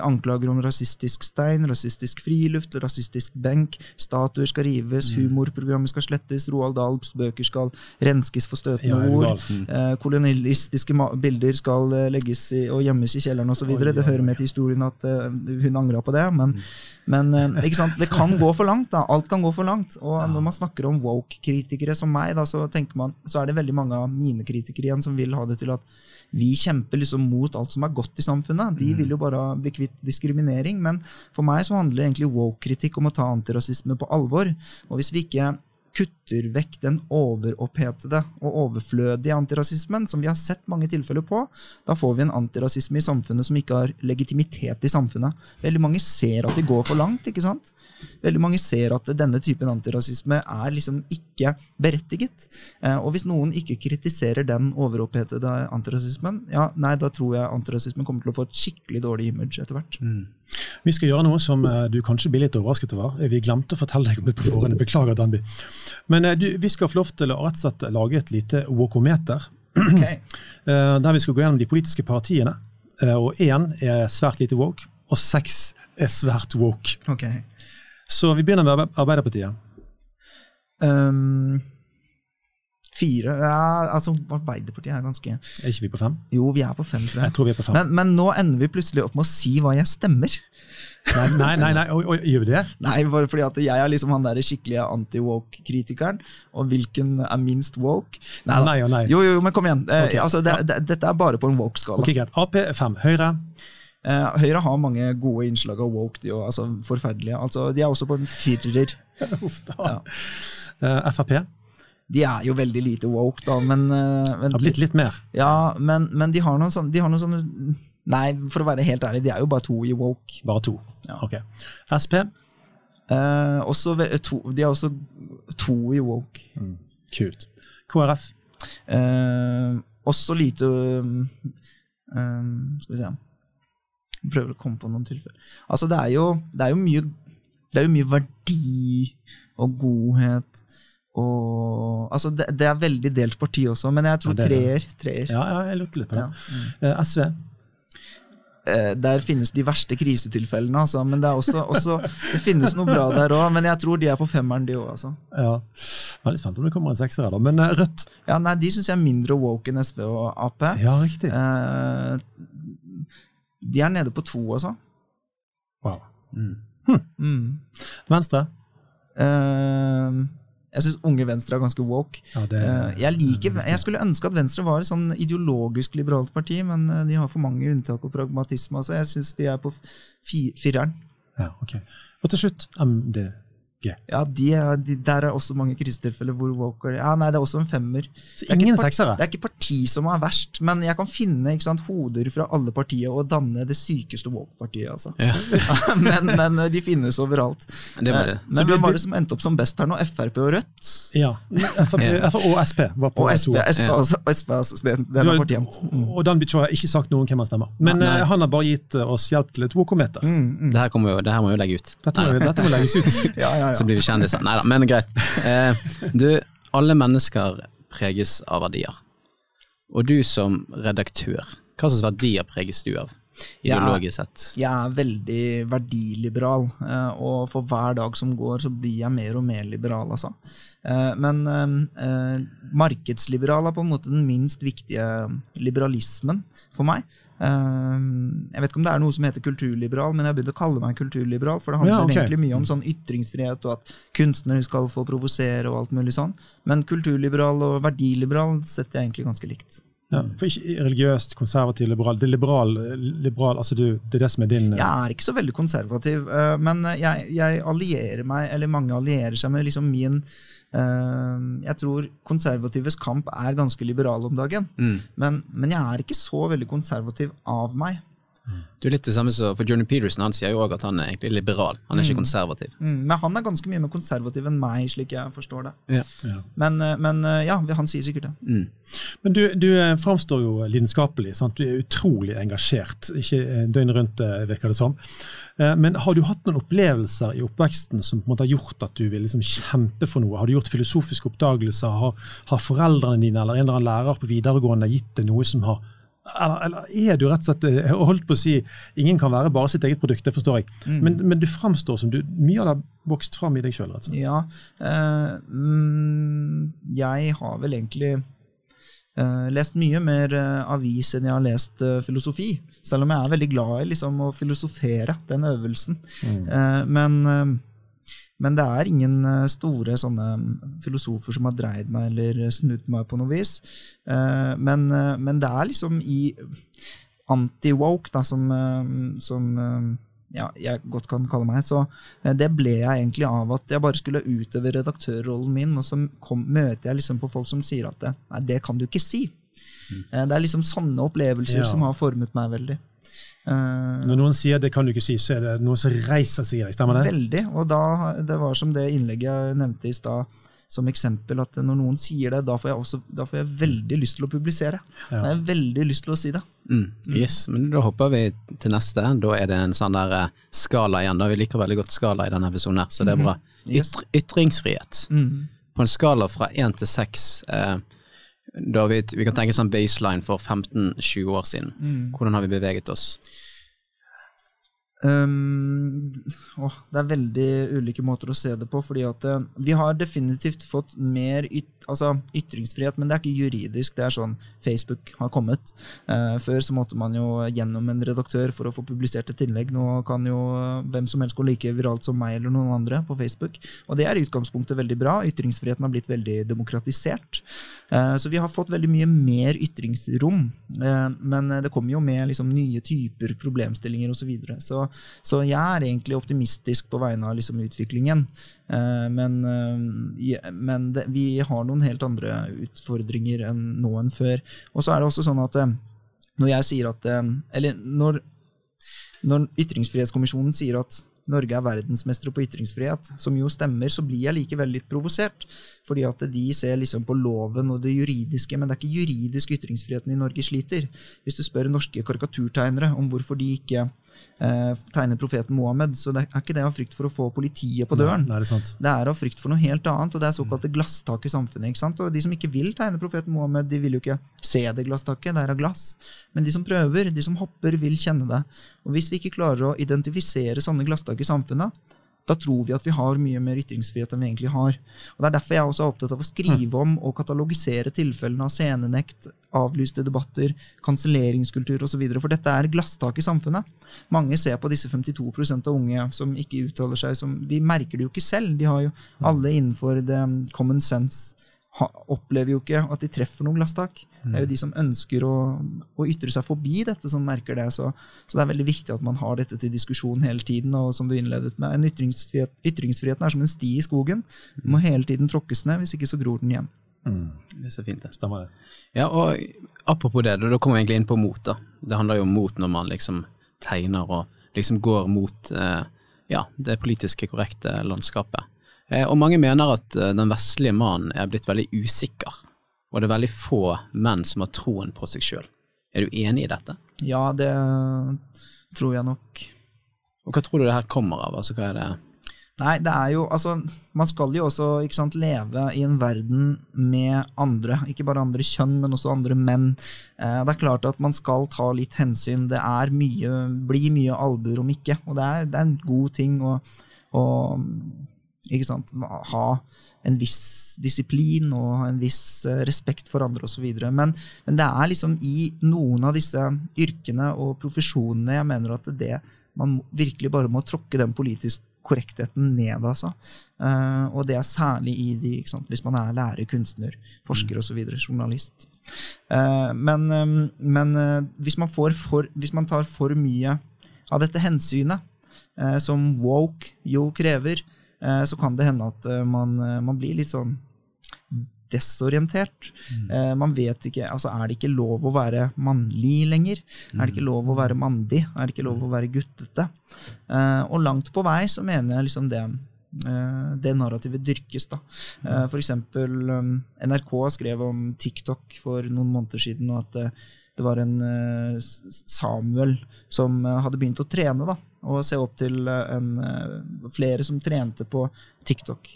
anklager om rasistisk stein, rasistisk friluft, rasistisk benk, statuer skal rives, humorprogrammet skal slettes, Roald Dahls bøker skal skal renskes for støtende Ja, ord. gal? Eh, kolonialistiske bilder skal eh, legges i, og gjemmes i kjelleren osv. Ja, Det hører med til historien at eh, hun angra på det, men, Mm. men eh, ikke sant? det kan gå for langt. da, Alt kan gå for langt. Og når man snakker om woke-kritikere som meg, da, så, man, så er det veldig mange av mine kritikere igjen som vil ha det til at vi kjemper liksom mot alt som er godt i samfunnet. Mm. De vil jo bare bli kvitt diskriminering. Men for meg så handler egentlig woke-kritikk om å ta antirasisme på alvor. Og hvis vi ikke kutter vekk den overopphetede og overflødige antirasismen, som vi har sett mange tilfeller på, da får vi en antirasisme i samfunnet som ikke har legitimitet i samfunnet. Veldig mange ser at de går for langt. ikke sant? Veldig mange ser at denne typen antirasisme er liksom ikke berettiget. Eh, Og hvis noen ikke kritiserer den overopphetede antirasismen, ja, nei, da tror jeg antirasismen kommer til å få et skikkelig dårlig image etter hvert. Vi skal gjøre noe som eh, du kanskje blir litt overrasket over. Vi glemte å fortelle deg om det på forhånd. Beklager, Danby. Men eh, du, vi skal få lov til å rett og slett lage et lite wokometer. Ok. eh, Der vi skal gå gjennom de politiske partiene. Eh, Og én er svært lite woke, og seks er svært woke. Ok. Så vi begynner med Arbeiderpartiet. Um, fire ja, altså Arbeiderpartiet er ganske Er ikke vi på fem? Jo, vi er på fem, tror Jeg jeg. tror vi er på fem. Men, men nå ender vi plutselig opp med å si hva jeg stemmer. Nei, nei, nei, nei. Og, og, gjør vi det? Nei, bare fordi at jeg er liksom han der skikkelige anti-woke-kritikeren. Og hvilken er minst woke? Nei. Nei nei. Jo, jo, men kom igjen. Eh, altså, det, det, dette er bare på en woke-skala. Ok, Greit. Ap fem. Høyre? Eh, Høyre har mange gode innslag av woke. De, altså forferdelige. Altså, de er også på en firer. Uff da. Ja. Eh, Frp De er jo veldig lite woke, da, men, eh, men har blitt litt mer. Ja, men, men de har sånne, de har noen sånne Nei, for å være helt ærlig, de er jo bare to i woke. Bare to. Ja. Ok. Sp? Eh, også, to, de er også to i woke. Kult. KrF? Eh, også lite um, um, Skal vi se Jeg Prøver å komme på noen tilfeller. Altså, det er jo, det er jo mye Det er jo mye verdi og godhet og Altså, det, det er veldig delt parti også, men jeg tror Ja, er treer. treer. Ja, ja, jeg lurte litt på det. Ja. Uh, SV? Eh, der finnes de verste krisetilfellene, altså. Men det, også, også, det finnes noe bra der òg. Men jeg tror de er på femmeren, de òg, altså. Ja. Jeg er litt spent om det kommer en sekser her, da. Men uh, Rødt? Ja, nei, de syns jeg er mindre woke enn SV og Ap. Ja, riktig. De er nede på to, altså. Wow. Mm. Venstre? Uh, jeg syns Unge Venstre er ganske woke. Ja, det uh, jeg, liker, jeg skulle ønske at Venstre var et sånn ideologisk liberalt parti, men eh, de har for mange unntak og pragmatisme. Altså. Jeg syns de er på fireren. ja, ok. Og til slutt MDG. Ja, de er, de, Der er også mange krisetilfeller hvor Walker er Ja, nei, det er også en femmer. Så Det er ikke ingen et seksere? Det er ikke parti som er verst, men jeg kan finne ikke sant, hoder fra alle partier og danne det sykeste Walker-partiet, Altså. Ja. men, men de finnes overalt. Det var det. Eh, Men hvem var det som endte opp som best her nå? Frp og Rødt? Ja. FrP, Ja. F og SP var på Og SP. SP, Ja. altså, SP altså, den, den har- er fortjent. Mm. Og Dan Bichoy har ikke sagt noe om hvem han stemmer. Men Nei. eh, han har bare gitt eh, oss hjelp til et walkometer. Mm, mm. Det her, det her må vi jo legge ut. Dette, må- dette må legges ut. Ja, ja, Så blir vi kjendiser. Nei da, men greit. Eh, du, alle mennesker preges av verdier. Og du som redaktør, hva slags verdier preges du av? Ideologisk sett. Jeg er veldig verdiliberal, eh, og for hver dag som går, så blir jeg mer og mer liberal, altså. Eh, Men markedsliberal er på en måte den minst viktige liberalismen for meg. Eh, Jeg vet ikke om det er noe som heter kulturliberal, men jeg har begynt å kalle meg kulturliberal, for det handler Ja, okay. egentlig mye om sånn ytringsfrihet, og at kunstnere skal få provosere og alt mulig sånn. Men kulturliberal og verdiliberal setter jeg egentlig ganske likt. Ja, for ikke religiøst, konservativ, liberal. Det er liberal, liberal altså du, det er det som er din eh, Jeg er ikke så veldig konservativ, eh, men jeg, jeg allierer meg, eller mange allierer seg med liksom min eh, Jeg tror konservatives kamp er ganske liberal om dagen, Mm. men, men jeg er ikke så veldig konservativ av meg. Du er litt det samme som For Johnny Peterson han sier jo òg at han er egentlig liberal, han er ikke konservativ. Mm, men han er ganske mye mer konservativ enn meg, slik jeg forstår det. Ja. ja. Men, eh, men eh, ja, han sier sikkert det. Mm. Men du, du eh, framstår jo lidenskapelig. Sant? Du er utrolig engasjert. Ikke døgnet rundt, virker det som. Eh, Men har du hatt noen opplevelser i oppveksten som på en måte har gjort at du vil liksom kjempe for noe? Har du gjort filosofiske oppdagelser? Har, har foreldrene dine eller en eller annen lærer på videregående gitt deg noe som har Eller, eller er du rett og slett jeg holdt på å si, Ingen kan være bare sitt eget produkt, det forstår jeg. Men, men du framstår som du Mye av det har vokst fram i deg sjøl, rett og slett. Ja. eh, mm, jeg har vel egentlig eh, lest mye mer eh, avis enn jeg har lest eh, filosofi. Selv om jeg er veldig glad i liksom, å filosofere, den øvelsen. Eh, men, eh, men det er ingen eh, store sånne filosofer som har dreid meg eller snudd meg på noe vis. Eh, men, eh, men det er liksom i anti-woke, da, som, som ja, jeg godt kan kalle meg. Så det ble jeg egentlig av at jeg bare skulle utøve redaktørrollen min, og så kom, møter jeg liksom på folk som sier at det, nei, det kan du ikke si. Eh, Det er liksom sånne opplevelser Ja. som har formet meg veldig. Eh, Når noen sier 'det kan du ikke si', så er det noen som reiser seg i deg. Stemmer det? Veldig. Og da, det var som det innlegget jeg nevnte i stad, som eksempel, at når noen sier det, da får jeg, også, da får jeg veldig lyst til å publisere. Da har jeg veldig lyst til å si det. Mm. Yes, men da hopper vi til neste. Da er det en sånn der eh, skala igjen. da Vi liker veldig godt skala i denne episoden, her, så det er bra. Yes. Ytr ytringsfrihet. Mm. På en skala fra én til seks, eh, da vi, vi kan tenke sånn baseline for 15-20 år siden. Hvordan har vi beveget oss? Um, åh, det er veldig ulike måter å se det på. fordi at uh, Vi har definitivt fått mer yt, altså, ytringsfrihet, men det er ikke juridisk. Det er sånn Facebook har kommet. Uh, før så måtte man jo gjennom en redaktør for å få publisert et innlegg. Nå kan jo eh, hvem som helst gå like viralt som meg eller noen andre på Facebook. Og det er i utgangspunktet veldig bra. Ytringsfriheten har blitt veldig demokratisert. Så vi har fått veldig mye mer ytringsrom. Men det kommer jo med liksom nye typer problemstillinger osv. Så, videre. så så jeg er egentlig optimistisk på vegne av liksom utviklingen. Eh, men eh, men det, vi har noen helt andre utfordringer enn nå enn før. Og så er det også sånn at eh, når jeg sier at Eller når, når Ytringsfrihetskommisjonen sier at Norge er verdensmestere på ytringsfrihet, som jo stemmer, så blir jeg likevel litt provosert. Fordi at de ser liksom på loven og det juridiske, men det er ikke juridisk ytringsfriheten i Norge sliter. Hvis du spør norske karikaturtegnere om hvorfor de ikke eh, tegner profeten Mohammed, så det er ikke det av frykt for å få politiet på døren. Nei, det er. Det er av frykt for noe helt annet, og det er såkalte glasstak i samfunnet. ikke sant? Og De som ikke vil tegne profeten Mohammed, de vil jo ikke se det glasstaket, det er av glass. Men de som prøver, de som hopper, vil kjenne det. Og Hvis vi ikke klarer å identifisere sånne glasstak i samfunnet, da tror vi at vi har mye mer ytringsfrihet enn vi egentlig har. Og Det er derfor jeg også er opptatt av å skrive om og katalogisere tilfellene av scenenekt, avlyste debatter, kanselleringskultur osv. For dette er glasstak i samfunnet. Mange ser på disse 52% av unge som ikke uttaler seg som De merker det jo ikke selv. De har jo alle innenfor det common sense opplever jo ikke at de treffer noe glasstak. Det er jo de som ønsker å, å ytre seg forbi dette, som merker det. Så, så det er veldig viktig at man har dette til diskusjon hele tiden. Og som du innledet med, en ytringsfrihet, ytringsfriheten er som en sti i skogen. Den må hele tiden tråkkes ned, hvis ikke så gror den igjen. Det er så fint, det. Stemmer det. Ja, og apropos det, da kommer vi egentlig inn på mot, da. Det handler jo om mot når man liksom tegner og liksom går mot eh, ja, det politiske korrekte landskapet. Eh, og mange mener at eh, den vestlige mannen er blitt veldig usikker, og det er veldig få menn som har troen på seg sjøl. Er du enig i dette? Ja, det tror jeg nok. Og hva tror du det her kommer av? Altså, hva er det Nei, det er jo Altså, man skal jo også ikke sant, leve i en verden med andre. Ikke bare andre kjønn, men også andre menn. Eh, det er klart at man skal ta litt hensyn. Det er mye, blir mye albuer om ikke. Og det er, det er en god ting å, å ikke sant, ha en viss disiplin og en viss eh, respekt for andre osv. Men, men det er liksom i noen av disse yrkene og profesjonene jeg mener at det man virkelig bare må tråkke den politiske korrektheten ned, altså. Uh, og det er særlig i de, hvis man er lærer, kunstner, forsker osv., journalist. Uh, men um, men uh, hvis, man for, hvis man tar for mye av dette hensynet, som woke jo krever, så kan det hende at eh, man, eh, man blir litt sånn desorientert. Eh, man vet ikke, altså Er det ikke lov å være mannlig lenger? Er det ikke lov å være mandig? Er det ikke lov å være guttete? Eh, og langt på vei så mener jeg liksom det eh, det narrativet dyrkes. da. Eh, For eksempel um, NRK skrev om TikTok for noen måneder siden, og at det, var en eh, Samuel som eh, hadde begynt å trene. da. Og se opp til eh, en, eh, flere som trente på TikTok.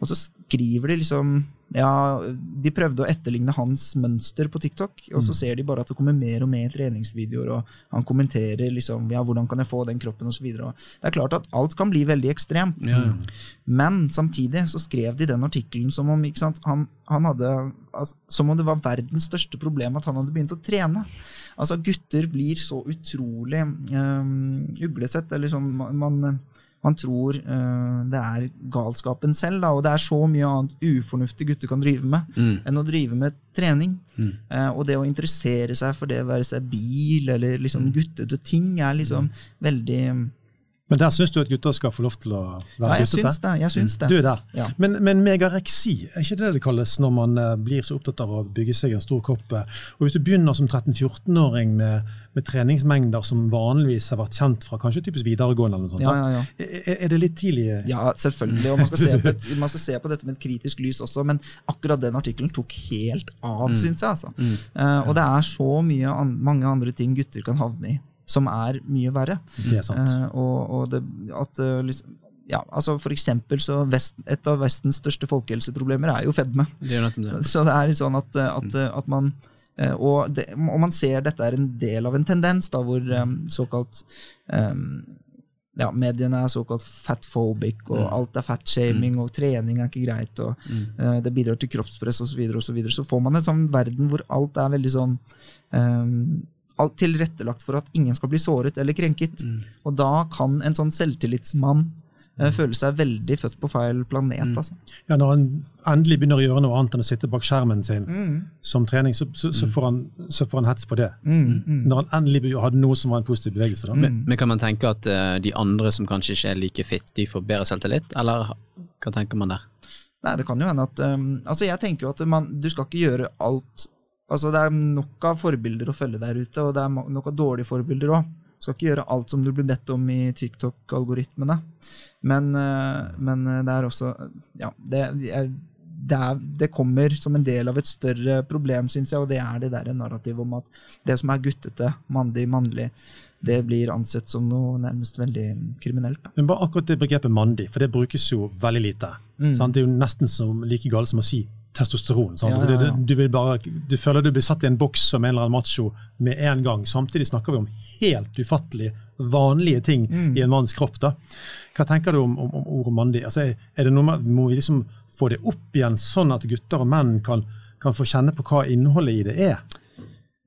Og så skriver de liksom Ja, de prøvde å etterligne hans mønster på TikTok, og så ser de bare at det kommer mer og mer treningsvideoer, og han kommenterer liksom Ja, hvordan kan jeg få den kroppen, og så videre. Det er klart at alt kan bli veldig ekstremt. Ja. Men samtidig så skrev de den artikkelen som om ikke sant, han, han hadde, altså, som om det var verdens største problem at han hadde begynt å trene. Altså Gutter blir så utrolig um, uglesett. eller sånn, man, man, tror eh, det er galskapen selv, da, og det er så mye annet ufornuftig gutter kan drive med Mm. enn å drive med trening. Eh, og det å interessere seg for det å være seg bil eller liksom guttete ting er liksom veldig Men der syns du at gutter skal få lov til å være Ja, jeg guttete? syns det. Jeg syns det. Du er der. Ja. Men, men megareksi, er ikke det det kalles når man eh, blir så opptatt av å bygge seg en stor kropp? Og Hvis du begynner som 13-14-åring med, med treningsmengder som vanligvis har vært kjent fra kanskje typisk videregående, eller noe sånt, Ja. Er, er det litt tidlig? Ja, selvfølgelig. Og man skal, se på man skal se på dette med et kritisk lys også, men akkurat den artikkelen tok helt av, syns jeg. altså. Eh, og det er så mye an mange andre ting gutter kan havne i, som er mye verre. Det er sant. Eh, og, og det, at eh, liksom, ja, altså For eksempel så vest, Et av Vestens største folkehelseproblemer er jo fedme. Det er Så, det. så det er litt sånn at, at, at man eh, og, det, og man ser dette er en del av en tendens da, hvor um, såkalt um, ja, Mediene er såkalt fatphobic, og Mm. alt er fatshaming, og trening er ikke greit, og eh, det bidrar til kroppspress osv. Så, videre, og så, videre. så får man en sånn verden hvor alt er veldig sånn um, alt tilrettelagt for at ingen skal bli såret eller krenket. Mm. Og da kan en sånn selvtillitsmann eh, føle seg veldig født på feil planet. Mm. Altså. Ja, Når han endelig begynner å gjøre noe annet enn å sitte bak skjermen sin Mm. som trening, så, så, så, får han, så får han hets på det. Mm, mm. Når han endelig hadde noe som var en positiv bevegelse. da. Men, men kan man tenke at uh, de andre som kanskje ikke er like fit, de får bedre selvtillit, eller hva tenker man der? Nei, det kan jo hende at um, Altså, jeg tenker jo at man, du skal ikke gjøre alt Altså, det er nok av forbilder å følge der ute, og det er nok av dårlige forbilder òg. Skal ikke gjøre alt som du blir bedt om i TikTok-algoritmene. Men, eh, men eh, det er også Ja, det, det, er, det kommer som en del av et større problem, syns jeg, og det er det der narrativet om at det som er guttete, mandig, mannlig, det blir ansett som noe nærmest veldig kriminelt. Da. Men bare akkurat det begrepet mandig, for det brukes jo veldig lite. Mm. Sant? Det er jo nesten som, like galt som å si testosteron. Ja, Altså, ja, ja. Du, Du, bare, du føler du blir satt i en boks som en eller annen macho med en gang. Samtidig snakker vi om helt ufattelig vanlige ting Mm. i en manns kropp. da. Hva tenker du om, om, om ordet mandig? Altså, er, er det noe med, må vi liksom få det opp igjen, sånn at gutter og menn kan, kan få kjenne på hva innholdet i det er?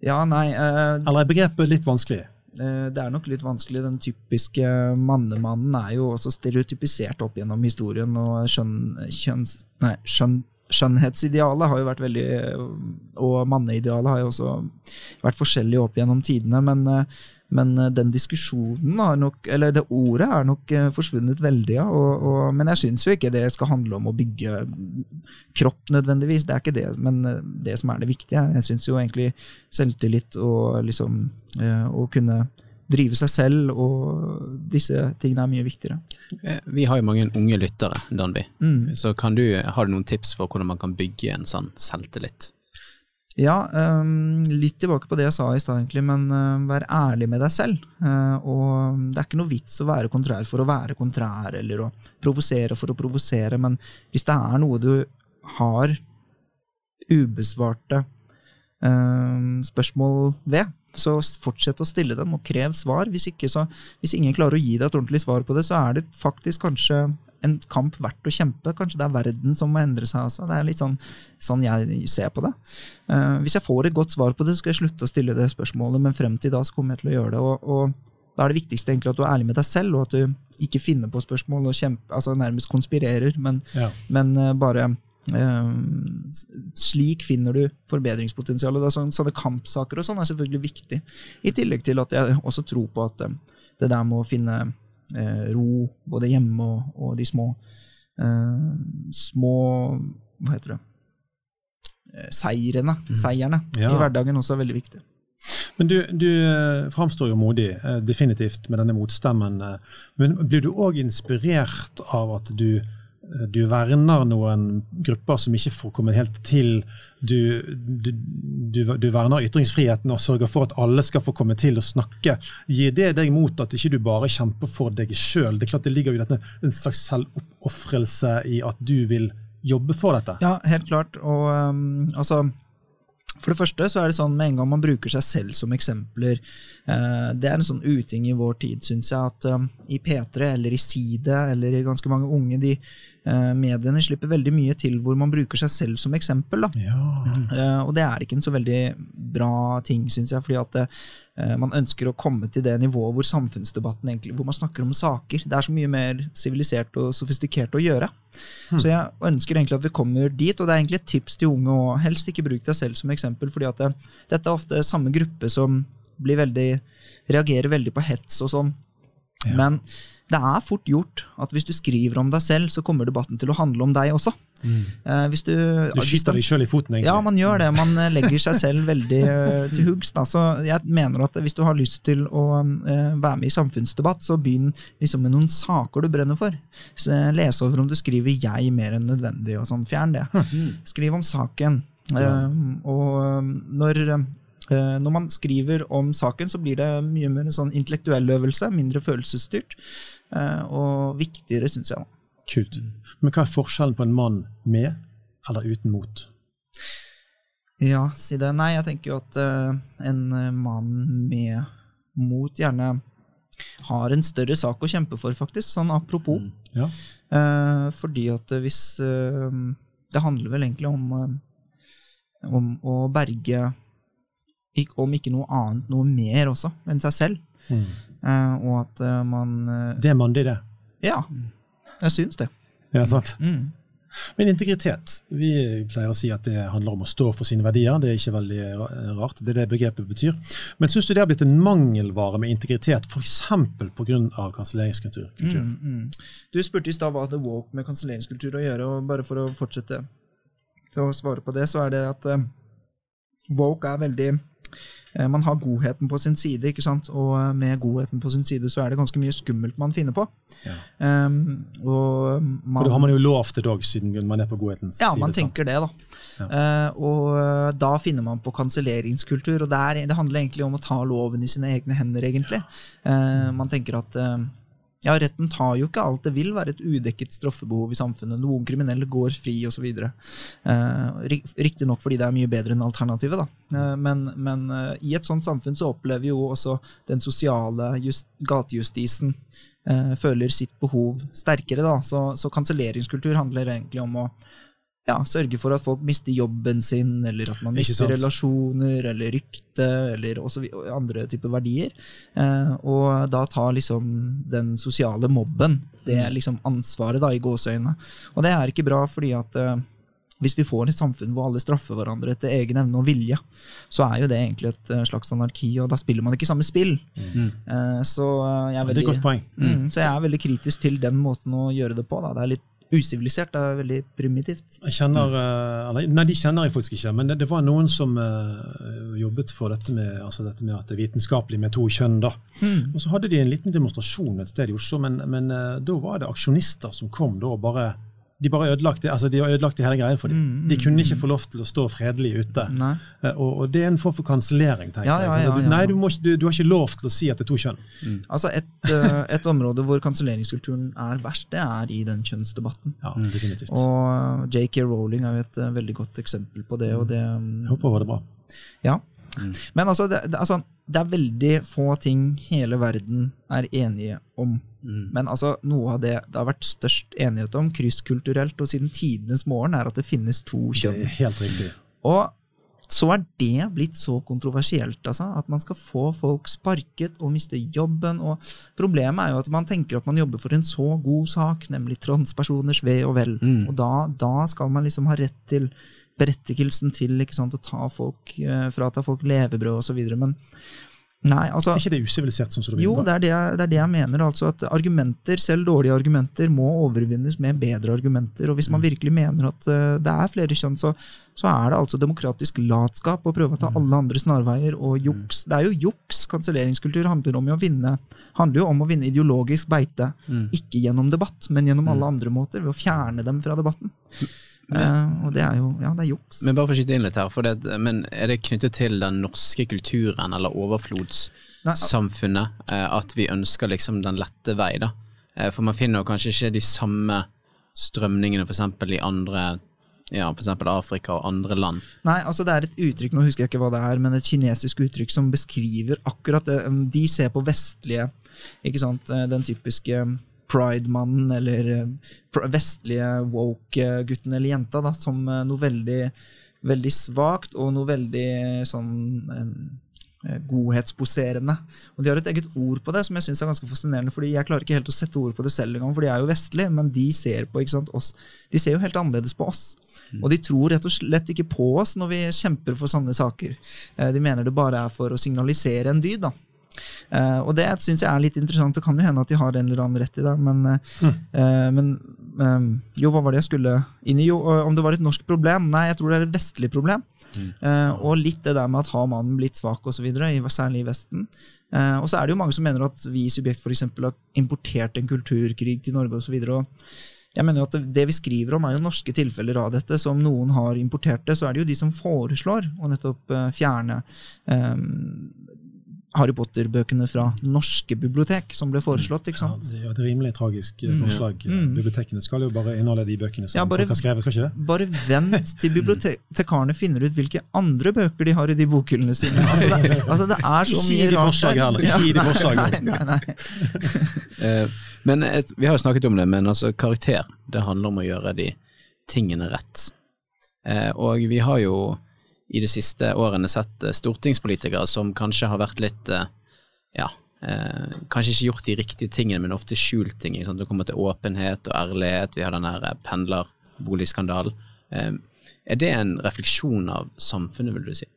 Ja, nei Uh, Eller er begrepet litt vanskelig? Eh, Det er nok litt vanskelig. Den typiske mannemannen er jo også stereotypisert opp gjennom historien, og skjønn, kjønns, nei, skjønn, skjønnhetsidealet har jo vært veldig Og manneidealet har jo også vært forskjellig opp gjennom tidene, men, men den diskusjonen har nok Eller det ordet er nok eh, forsvunnet veldig, ja. Og, og, men jeg syns jo ikke det skal handle om å bygge kropp nødvendigvis. Det er ikke det, men eh, det som er det viktige. Jeg syns jo egentlig selvtillit og liksom eh, å kunne drive seg selv og disse tingene er mye viktigere. Eh, Vi har jo mange unge lyttere, Danby. Mm. Så kan du, har du noen tips for hvordan man kan bygge en sånn selvtillit? Ja, um, litt tilbake på det jeg sa i stad, egentlig, men uh, vær ærlig med deg selv. Uh, og det er ikke noe vits å være kontrær for å være kontrær, eller å provosere for å provosere, men hvis det er noe du har ubesvarte spørsmål ved, så fortsett å stille dem, og krev svar. Hvis, ikke, så, hvis ingen klarer å gi deg et ordentlig svar på det, så er det faktisk kanskje en kamp verdt å kjempe. Kanskje det er verden som må endre seg. Altså. Det er litt sånn, sånn jeg ser på det. Uh, hvis jeg får et godt svar på det, så skal jeg slutte å stille det spørsmålet, men frem til da så kommer jeg til å gjøre det. Og, og da er det viktigste egentlig at du er ærlig med deg selv, og at du ikke finner på spørsmål og kjempe, altså nærmest konspirerer, men, Ja. men uh, bare slik finner du forbedringspotensialet. Det er sånn, sånne kampsaker og sånn er selvfølgelig viktig. I tillegg til at jeg også tror på at eh, det der med å finne eh, ro både hjemme og, og de små eh, små Hva heter det? Eh, Seirene, seierne Ja. i hverdagen også er veldig viktig. Men du, du eh, framstår jo modig, definitivt, med denne motstemmen. Men blir du òg inspirert av at du du verner noen grupper som ikke får komme helt til. Du, du, du, du verner ytringsfriheten og sørger for at alle skal få komme til å snakke. Gir det deg mot at ikke du bare kjemper for deg sjøl? Det det ligger jo dette, en slags selvoppofrelse i at du vil jobbe for dette. Ja, helt klart. Og um, altså for det første så er det sånn med en gang man bruker seg selv som eksempler eh, Det er en sånn uting i vår tid, syns jeg, at um, i P3 eller i Side eller i ganske mange unge de eh, mediene slipper veldig mye til hvor man bruker seg selv som eksempel. Ja. Eh, og det er ikke en så veldig bra ting, syns jeg, fordi at man ønsker å komme til det nivået hvor samfunnsdebatten egentlig, hvor man snakker om saker. Det er så mye mer sivilisert og sofistikert å gjøre. Så jeg ønsker egentlig at vi kommer dit, og det er egentlig et tips til unge òg. Helst ikke bruk deg selv som eksempel, fordi at det, dette er ofte samme gruppe som blir veldig, reagerer veldig på hets og sånn. Men det er fort gjort at hvis du skriver om deg selv, så kommer debatten til å handle om deg også. Mm. hvis du, Du skyter deg sjøl i foten, egentlig. ja, man gjør det. Man eh, legger seg selv veldig eh, til huggs. Så jeg mener at hvis du har lyst til å eh, være med i samfunnsdebatt, så begynn liksom med noen saker du brenner for. Eh, les over om du skriver 'jeg' mer enn nødvendig, og sånn. Fjern det. Skriv om saken. Ja. og eh, når, eh, når man skriver om saken, så blir det mye mer en sånn intellektuell øvelse, mindre følelsesstyrt, eh, og viktigere, syns jeg. Kult. Men hva er forskjellen på en mann med eller uten mot? Ja, si det. Nei, jeg tenker jo at eh, en eh, mann med mot gjerne har en større sak å kjempe for, faktisk. Sånn apropos. Ja. Eh, fordi at eh, hvis eh, Det handler vel egentlig om, eh, om å berge Om ikke noe annet, noe mer også, enn seg selv. Mm. Uh, og at uh, man uh, Det er mandig, det. Ja, jeg syns det. Ja, sant? Mm. Men integritet. Vi pleier å si at det handler om å stå for sine verdier. Det er ikke veldig rart. Det er det begrepet betyr. Men syns du det har blitt en mangelvare med integritet, f.eks. pga. kanselleringskultur? kultur? Mm, mm. Du spurte i stad hva hadde woke med kanselleringskultur å gjøre, og bare for å fortsette å svare på det, så er det at woke er veldig Man har godheten på sin side, ikke sant? og eh, med godheten på sin side så er det ganske mye skummelt man finner på. Ja. Um, og man, For da har man jo lov til dog, siden man er på godhetens ja, side. man sant? tenker det, da. Eh, og eh, da finner man på kanselleringskultur, og der, det handler egentlig om å ta loven i sine egne hender, egentlig. Uh, man tenker at eh, ja, retten tar jo ikke alt. Det vil være et udekket straffebehov i samfunnet. Noen kriminelle går fri, osv. Eh, Riktignok fordi det er mye bedre enn alternativet, da. Eh, men men eh, i et sånt samfunn så opplever jo også den sosiale just, gatejustisen eh, føler sitt behov sterkere, da. Så, så kanselleringskultur handler egentlig om å ja, sørge for at folk mister jobben sin, eller at man mister relasjoner, eller rykte, eller også andre typer verdier. Eh, og da tar liksom den sosiale mobben det Mm. er liksom ansvaret, da, i gåseøynene. Og det er ikke bra, fordi at eh, hvis vi får et samfunn hvor alle straffer hverandre etter egen evne og vilje, så er jo det egentlig et eh, slags anarki, og da spiller man ikke samme spill. Eh, så eh, jeg er veldig. Mm, så jeg er veldig kritisk til den måten å gjøre det på. Da. Det er litt usivilisert, det er veldig primitivt. Jeg kjenner, eh, nei, de kjenner jeg faktisk ikke, men det, det var noen som uh, jobbet for dette med, altså dette med at det er vitenskapelig med to kjønn. da. Mm. Og Så hadde de en liten demonstrasjon et sted i Oslo, men, men uh, da var det aksjonister som kom da og bare de bare ødelagte, altså de har ødelagt hele greia for dem. Mm, De kunne ikke få lov til å stå fredelig ute. Eh, Og, og det er en form for kansellering, tenker Ja, ja, jeg. ja, Du- ja. Nei, du, må, ikke- du, du har ikke lov til å si at det er to kjønn. Altså et, eh, et område hvor kanselleringskulturen er verst, det er i den kjønnsdebatten. Ja, definitivt. Og JK Rowling er jo et eh, veldig godt eksempel på det. Og det mm, Jeg håper det var bra. ja. Men altså det, det, altså, det er veldig få ting hele verden er enige om. Men altså, noe av det det har vært størst enighet om, krysskulturelt og siden tidenes morgen, er at det finnes to Det kjønn. er helt riktig. Og så er det blitt så kontroversielt, altså, at man skal få folk sparket og miste jobben. og Problemet er jo at man tenker at man jobber for en så god sak, nemlig transpersoners ve og vel. Og da, da skal man liksom ha rett til berettigelsen til sant, å ta folk, eh, frata folk levebrød osv. Men Nei, altså, Er ikke det usivilisert, sånn som du Jo, det er det, jeg, det er det jeg mener. Altså at argumenter, selv dårlige argumenter, må overvinnes med bedre argumenter. Og hvis man virkelig mener at uh, det er flere kjønn, så, så er det altså demokratisk latskap å prøve å ta alle andre snarveier og juks. Det er jo juks. Kanselleringskultur handler om å vinne handler jo om å vinne ideologisk beite. Ikke gjennom debatt, men gjennom alle andre måter, ved å fjerne dem fra debatten. Eh, og det er jo ja, det er juks. Men bare for å skyte inn litt her, det, men er det knyttet til den norske kulturen eller overflodssamfunnet uh, at vi ønsker liksom den lette vei, da? Uh, For man finner kanskje ikke de samme strømningene eksempel i andre ja, eksempel Afrika og andre land. Nei, altså det er et uttrykk, nå husker jeg ikke hva det er, men et kinesisk uttrykk som beskriver akkurat det. De ser på vestlige, ikke sant, den typiske pride-mannen eller eh, vestlige woke-gutten eller jenta da, som eh, noe veldig, veldig svakt og noe veldig sånn um, godhetsposerende. Og De har et eget ord på det som jeg synes er ganske fascinerende. fordi Jeg klarer ikke helt å sette ord på det selv engang, for de er jo vestlige, men de ser på oss. De ser jo helt annerledes på oss. Og de tror rett og slett ikke på oss når vi kjemper for sanne saker. Eh, De mener det bare er for å signalisere en dyd. da. Eh, og det syns jeg er litt interessant. Det kan jo hende at de har en eller annen rett i det. Men, mm. uh, men um, jo, hva var det jeg skulle inn i? Jo, eh, om det var et norsk problem? Nei, jeg tror det er et vestlig problem. Eh, og litt det der med at har mannen blitt svak osv., særlig i Vesten. Og så er det jo mange som mener at vi i Subjekt eksempel, har importert en kulturkrig til Norge osv. Jeg mener jo at det, vi skriver om, er jo norske tilfeller av dette. Så om noen har importert det, så er det jo de som foreslår å nettopp fjerne eh, Harry Potter-bøkene fra norske bibliotek, som ble foreslått. ikke sant? Ja, det er et rimelig tragisk eh, forslag. Mm. Bibliotekene skal jo bare inneholde de bøkene som Ja, bare- folk har skrevet, skal ikke det? Bare vent til bibliotekarene finner ut hvilke andre bøker de har i de bokhyllene sine. Altså det, altså det er så mye rart der. heller, ikke gi de Ja, forslag. Nei, nei, nei. Eh, Men et, vi har jo snakket om det, men altså karakter, det handler om å gjøre de tingene rett. Eh, Og vi har jo i de siste årene sett eh, stortingspolitikere som kanskje har vært litt eh, ja, eh, kanskje ikke gjort de riktige tingene, men ofte skjult ting. ikke sant? Det kommer til åpenhet og ærlighet. Vi har den der eh, pendlerboligskandalen. Eh, er det en refleksjon av samfunnet, vil du si?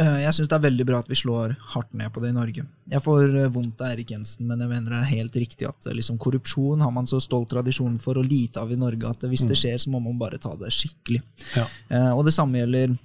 Eh, Jeg syns det er veldig bra at vi slår hardt ned på det i Norge. Jeg får eh, vondt av Erik Jensen, men jeg mener det er helt riktig at eh, liksom, korrupsjon har man så stolt tradisjon for og lite av i Norge at hvis det skjer, så må man bare ta det skikkelig. Ja. Eh, Og det samme gjelder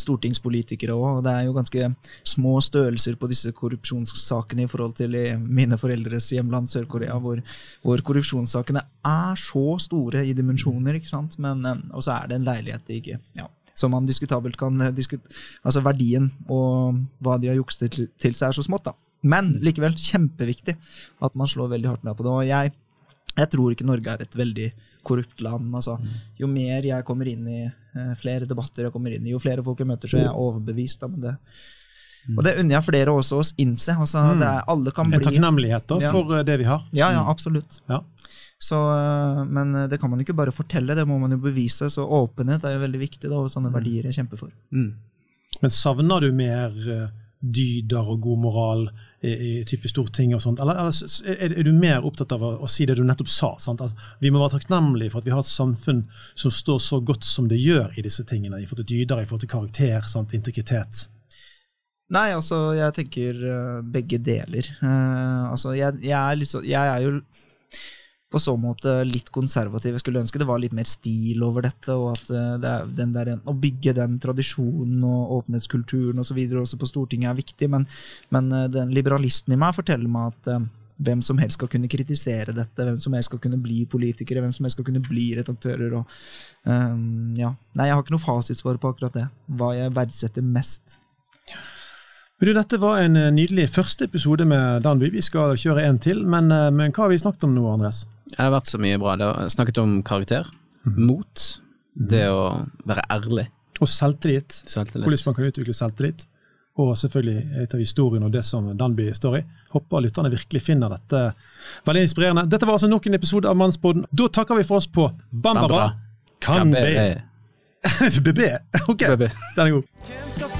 stortingspolitikere òg. Det er jo ganske små størrelser på disse korrupsjonssakene i forhold til mine foreldres hjemland Sør-Korea, hvor, hvor korrupsjonssakene er så store i dimensjoner, ikke sant? Men, og så er det en leilighet de ikke ja, som man diskutabelt kan eh, diskut Altså verdien og hva de har jukset til, til seg, er så smått, da. Men likevel kjempeviktig at man slår veldig hardt ned på det. Og jeg, jeg tror ikke Norge er et veldig korrupt land. Altså, jo mer jeg kommer inn i eh, flere debatter jeg kommer inn i, jo flere folk jeg møter, så er jeg overbevist om det. Og det unner jeg flere også å innse. Altså, det er, alle kan bli... En takknemlighet Ja. for eh, det vi har. Ja, ja, absolutt. Ja. Så, øh, men øh, det kan man jo ikke bare fortelle, det må man jo bevise. Så åpenhet er jo veldig viktig, da, og sånne verdier jeg kjemper for. Mm. Men savner du mer eh, dyder og god moral i, i type storting og sånt? Eller, eller er, er du mer opptatt av å, å si det du nettopp sa? Sant? Altså, vi må være takknemlige for at vi har et samfunn som står så godt som det gjør i disse tingene, i forhold til dyder, i forhold til karakter, sant? integritet. Nei, altså, jeg tenker øh, begge deler. Uh, altså, jeg, jeg, er så, jeg er jo på så måte litt konservativ. Jeg skulle ønske det var litt mer stil over dette, og at øh, det er den der, å bygge den tradisjonen og åpenhetskulturen osv. også på Stortinget er viktig, men, men den liberalisten i meg forteller meg at uh, hvem som helst skal kunne kritisere dette, hvem som helst skal kunne bli politikere, hvem som helst skal kunne bli redaktører. Og, um, ja. Nei, jeg har ikke noe fasitsvar på akkurat det. Hva jeg verdsetter mest. Men du, Dette var en eh, nydelig første episode med Danby. Vi skal kjøre en til, men, eh, men hva har vi snakket om nå, Andres? Det har vært så mye bra. Det har snakket om karakter, mot, det å være ærlig. Og selvtillit. Selvtillit. Hvordan man kan utvikle selvtillit. Og selvfølgelig et av historien og det som Danby står i. Håper lytterne virkelig finner dette veldig inspirerende. Dette var altså nok en episode av Mannsboden. Da takker vi for oss på Bambara. Kan be. BB. Ok, BB. den er god.